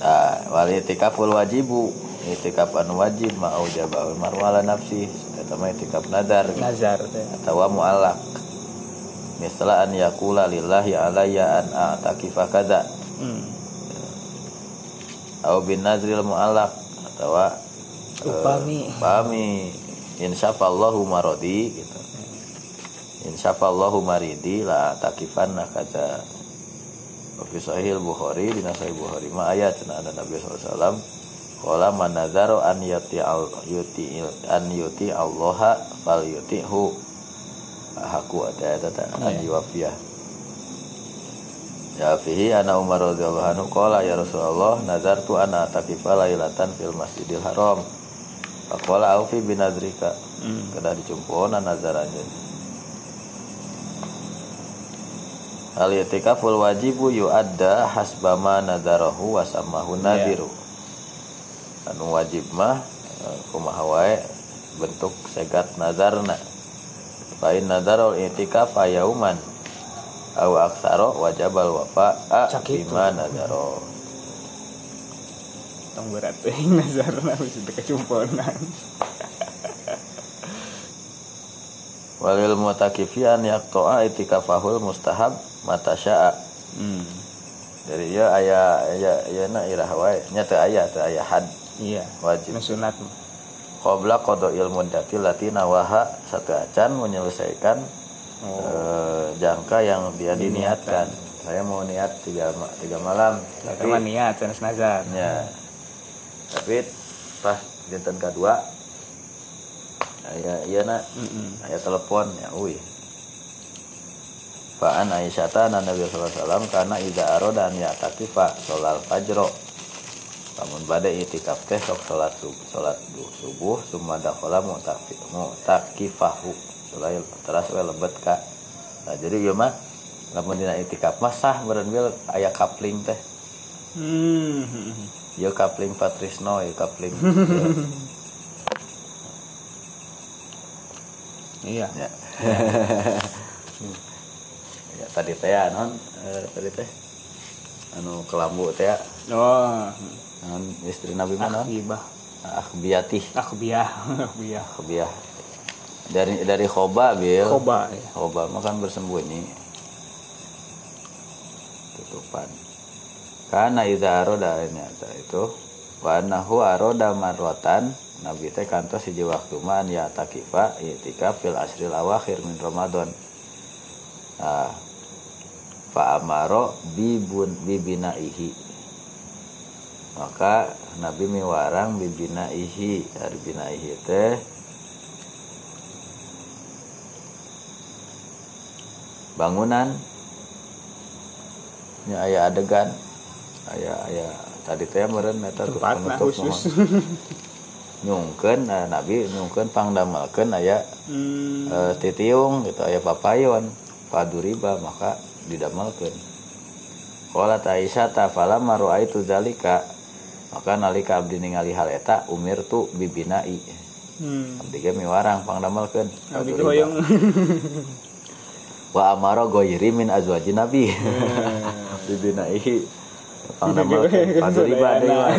Nah, wal itikaful wajibu itikaf anu wajib ma aujaba al marwala nafsi eta mah itikaf nadar
nazar teh
atau muallaq. Misalnya an yakula lillahi alayya an a'takifa kadza
hmm.
au bin nazril muallaq atau
Upami.
upami insyaallahu marodi gitu. Insyaallahu maridi la takifanna kata fi sahih bukhari di sahih bukhari ma ayat ada nabi sallallahu qala man nazaro an yuti al yuti an yuti Allah fal yutihu haku ada ada. Ta an yuwafiyah Ya fihi ana Umar radhiyallahu anhu qala ya Rasulullah nazartu ana takifa lailatan fil Masjidil Haram. Faqala aufi binadrika.
Hmm.
Kada dicumpuna nazaranjeun. Al itikaful wajibu yu'adda hasbama nadarahu wa samahu nadiru. Anu wajib mah eh, kumaha wae bentuk segat nazarna. Fa in nadarul itikaf yauman au aksaro wajabal wafa
Cak itu.
bima nadaro.
Tong berat. Teh nazarna wis teu kacumponan
Walil mutakifian yaqta'a itikafahul mustahab mata sya'a.
hmm.
Jadi ya aya aya aya na irah wae. Nya teu aya teu aya had.
Iya
wajib.
sunat.
Qabla qada'il muddati lati nawaha satu acan menyelesaikan
oh.
eh, jangka yang dia diniatkan. Saya mau niat tiga, tiga malam,
tapi niat sanes nazar.
Ya, tapi pas dinten kedua, aya iya nak.
Mm-mm.
aya telepon ya uy Fa'an Aisyata na Nabi sallallahu alaihi wasallam kana idza arada an ya'takifa sholal fajr lamun bade itikaf teh sok salat subuh salat subuh summa dakhala mu'tafi mu'takifahu. Sulai teras we lebet ka nah jadi ieu mah lamun dina itikaf mah sah meureun aya kapling teh.
Hmm.
Yo kapling Patrisno, yo kapling.
iya
ya. ya tadi teh ya, non eh, tadi teh anu kelambu teh ya.
oh
non istri Nabi mana?
ibah
Ah, biati,
aku biah aku biah
kebiah. Dari dari khoba bil.
koba ya
Khoba mah kan bersembunyi. Tutupan. Karena idza aroda nyata itu. Wa annahu aroda marwatan Nabi teh kantos hiji waktu man ya takifa itikaf fil asril awakhir min Ramadan. Nah, fa amaro bibun bibinaihi. Maka Nabi miwarang bibinaihi. Dari binaihi teh. Bangunan. Nya aya adegan aya aya. Tadi teh meureun eta tuh
nah
nyungkeun nah, Nabi nyungkeun pangdamelkeun aya.
Hmm.
e, titiung gitu aya papayon. Paduriba maka didamelkeun. Qala Aisyah ta falamma raaitu zalika maka nalika abdi ningali hal eta umir tu bibinai
hmm.
abdi ge miwarang pangdamelkeun.
Abdi hoyong.
Wa amara ghairi min azwaji nabi. Bibinai paduriba deui mah.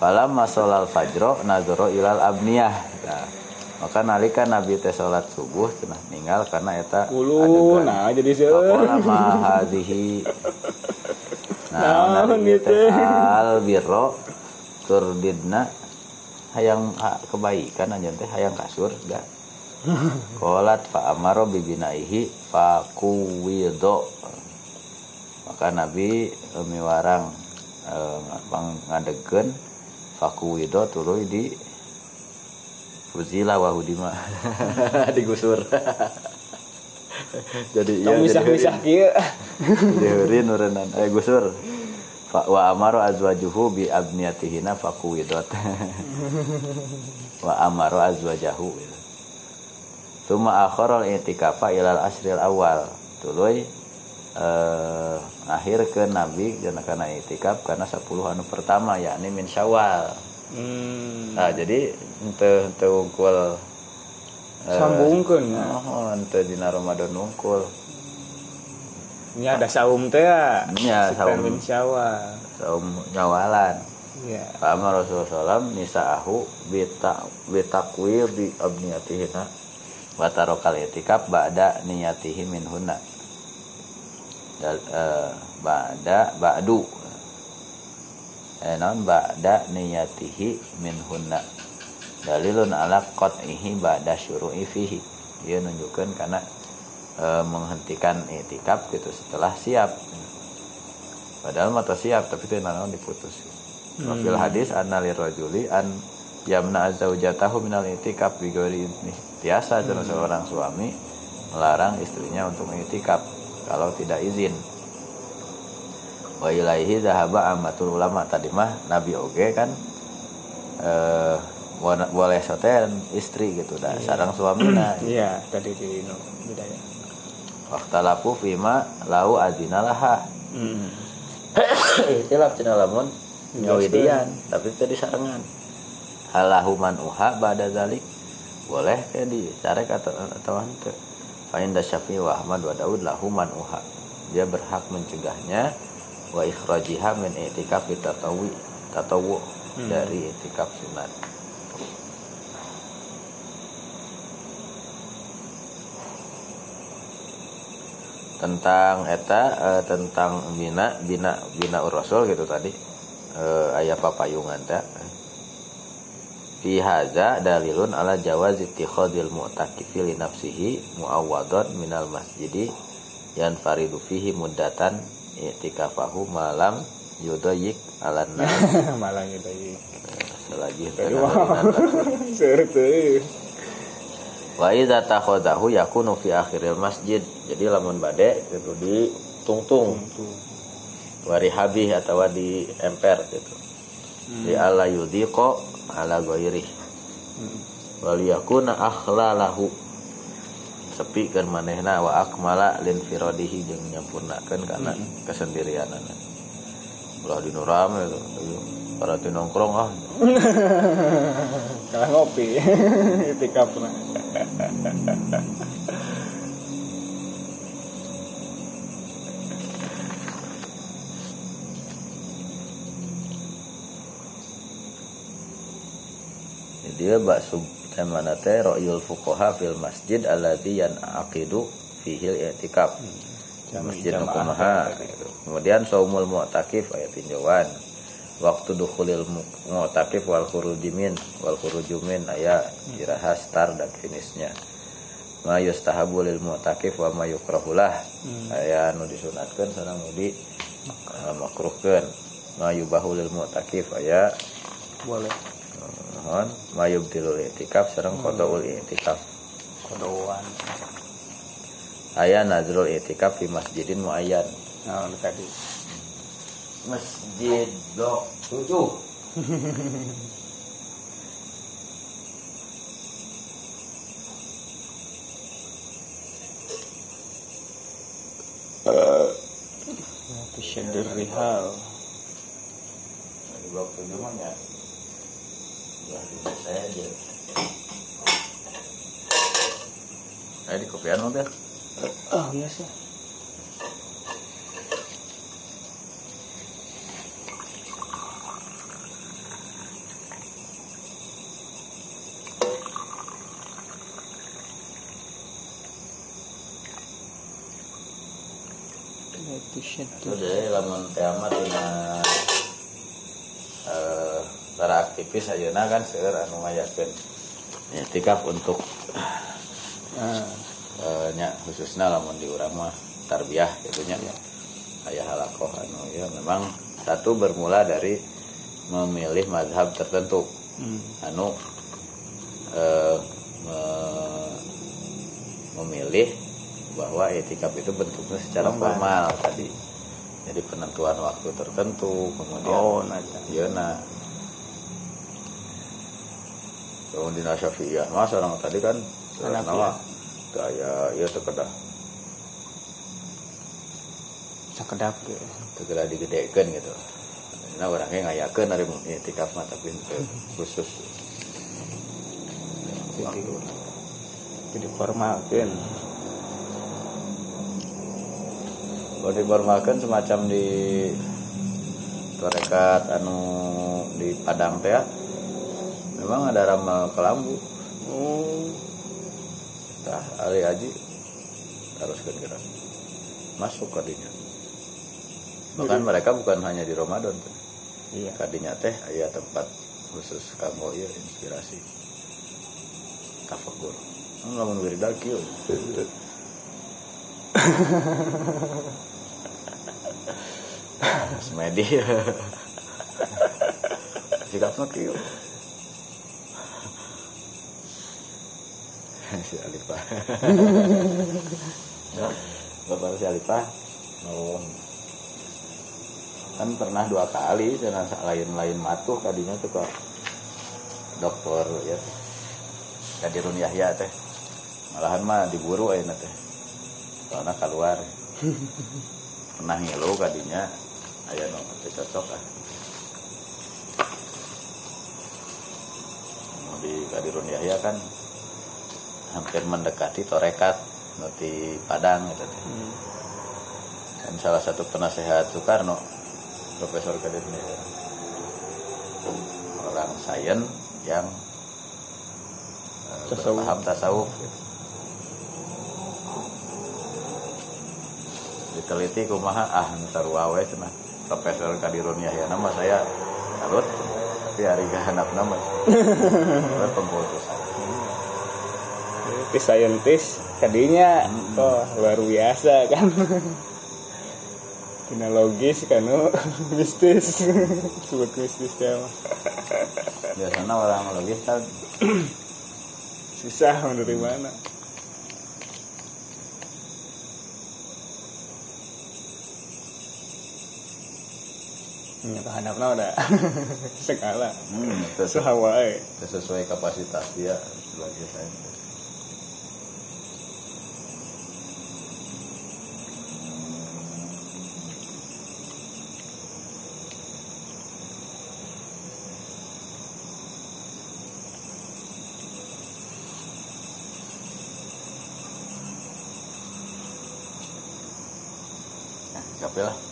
falamma sholal fajro nadoro ilal abniyah nah, maka nalika nabi teh salat subuh cenah ninggal karena eta
ulu
adegan.
nah jadi
Faqala ma hadhihi Nah,
gitu.
teh al birro turdidna hayang ha, kebaikan anjeun teh hayang kasur da. Qolat fa amaro bibinaihi fa kuwido. Maka Nabi eh, miwarang eh, pang ngadegeun fa kuwido tuluy di Fuzila wahudima. Digusur. jadi iya
tong
jadi
misah-misah kieu.
Diheurin urenan. Eh gusur. Wa amaru azwajuhu bi abniyatihina fakuwidot wa amaru azwajahu. Tuma akharul i'tikafa ilal asril awal. Tuluy eh akhir ke nabi kana i'tikaf karena 10 anu pertama yakni min syawal.
Hmm.
nah jadi ente ente ungkul eh,
sambungkeun ya.
oh, ente dina Ramadan ungkul
ini ada saum teh ya?
Ya, saum.
min syawal.
saum nyawalan.
Ya.
Fa'amar Rasulullah SAW nisa'ahu bita bitakwir di abniyatihina wa tarokal itikaf ba'da niyatihi min eh, ba'da ba'du. Eh, non ba'da niyatihi min hunna dalilun ala qat'ihi ba'da syuru'i fihi. Dia nunjukkan karena eh, menghentikan itikaf gitu setelah siap. Padahal mata siap tapi itu naon diputus Wafil hadis anna lirrajuli an yamna zaujatahu minal itikaf. Bi ghairi idni. Biasa hmm. seorang suami melarang istrinya untuk mengitikaf kalau tidak izin. Wa ilaihi zahaba amatul ulama tadi mah Nabi oge kan eh boleh soten istri gitu dah sarang suamina
iya tadi di no, budaya.
Waktalapu fima lau adinalaha
hmm.
ikhtilaf cenah lamun nyawidian tapi tadi sarangan halahu man uha ba'da zalik boleh ke di carek atau atau henteu fa inda syafi'i wa ahmad wa daud lahu man uha dia berhak mencegahnya wa ikhrajiha min i'tikaf tatawi tatawu dari i'tikaf sunat. Tentang eta eh, tentang bina bina bina rasul gitu tadi eh, ayat papayungan teh fi hadza dalilun ala jawaz ittikhadil mu'takifi li nafsihi muawwadon minal masjidi yan faridu fihi muddatan i'tikafahu malam yudayik ala nas
gitu ya
selagi wa idza takhadahu yakunu fi akhiril masjid. Jadi lamun bade gitu di tungtung. Warihabih atau di emper gitu di ala yudhiqo ala ghairi wal yakuna akhlalahu sepi kan manehna wa akmala lin firadihi jeung nyampurnakeun kana kesendirianana Ulah di rame tuh. Para di nongkrong ah.
kalah ngopi itikaf
dia baksub mana teh ro'yul fuqaha fil masjid alladhi yan aqidu fihil i'tikaf. Masjid nukumaha kemudian saumul mu'takif ayat tinjauan. Waktu dukhulil mu'takif wal khurujimin wal khurujumin ayat iraha start dan finishnya. Ma yustahabu lil mu'takif wa ma yukrahulah. Aya nu disunatkeun sareng nu di makruhkeun. Ma yubahu lil mu'takif aya
boleh
mohon ma yubtilul i'tikaf sareng qadaul i'tikaf.
Kodoan
aya nazrul i'tikaf fi masjidin muayyan.
Nah tadi?
Masjid 7
itu syadir rihal.
Di blok 7 mah ya? di saya aja Ayo di kopian mobil
oh biasa itu
itu
syadir
jadi lamun kiamat dina eh para aktivis ayeuna kan seueur anu ngayakeun tikaf untuk
ah
eh, nya khususna lamun di urang mah tarbiyah gitu nya aya halakoh anu ya memang satu bermula dari memilih mazhab tertentu
hmm.
anu eh, me- memilih bahwa etikaf itu bentuknya secara
Formal.
formal tadi jadi penentuan waktu tertentu kemudian
oh nah iya.
iya nah kemudian syafi'iyah mas orang tadi kan
Hanafiyah.
nama kayak ya sekedar.
Sakedap ge
segera digedekan gitu. Nah orangnya ngayakeun dari etikaf mah tapi khusus.
Jadi jadi formal kan
kalau diformalkan semacam di tarekat anu di Padang teh ya, memang ada ramal kelambu
oh.
Tah ali aji harus kira masuk kadinya. Bahkan mereka bukan hanya di Ramadan
iya.
Kadinya teh aya tempat khusus kamu ya inspirasi. Tafakur lamun wirda kieu. Semedi. Sikapna kieu si Alifah. Ya bapak si Alifah oh kan pernah dua kali dengan lain-lain matuh tadinya tuh ke dokter ya Kadirun Yahya teh. Malahan mah diburu ayeuna teh. Soalnya keluar. Pernah ngilu kadinya aya nu cocok ah. Di Kadirun Yahya kan hampir mendekati torekat di Padang gitu
Hmm.
dan salah satu penasehat Soekarno Profesor Kadir Yahya orang sains yang eh,
Tasawuf.
berpaham tasawuf gitu. diteliti kumaha ah sarua we cenah Profesor Kadirun Yahya nama saya salut tapi hari gahanap nama pengkultusan
Itu saintis tadinya oh luar biasa kan. Kinologis kan oh, mistis. Sebut mistis ya
biasanya orang logis kan.
Susah mau dari mana Ya, tahanapna udah segala
hmm, sesuai kapasitas dia sebagai sains Tapi lah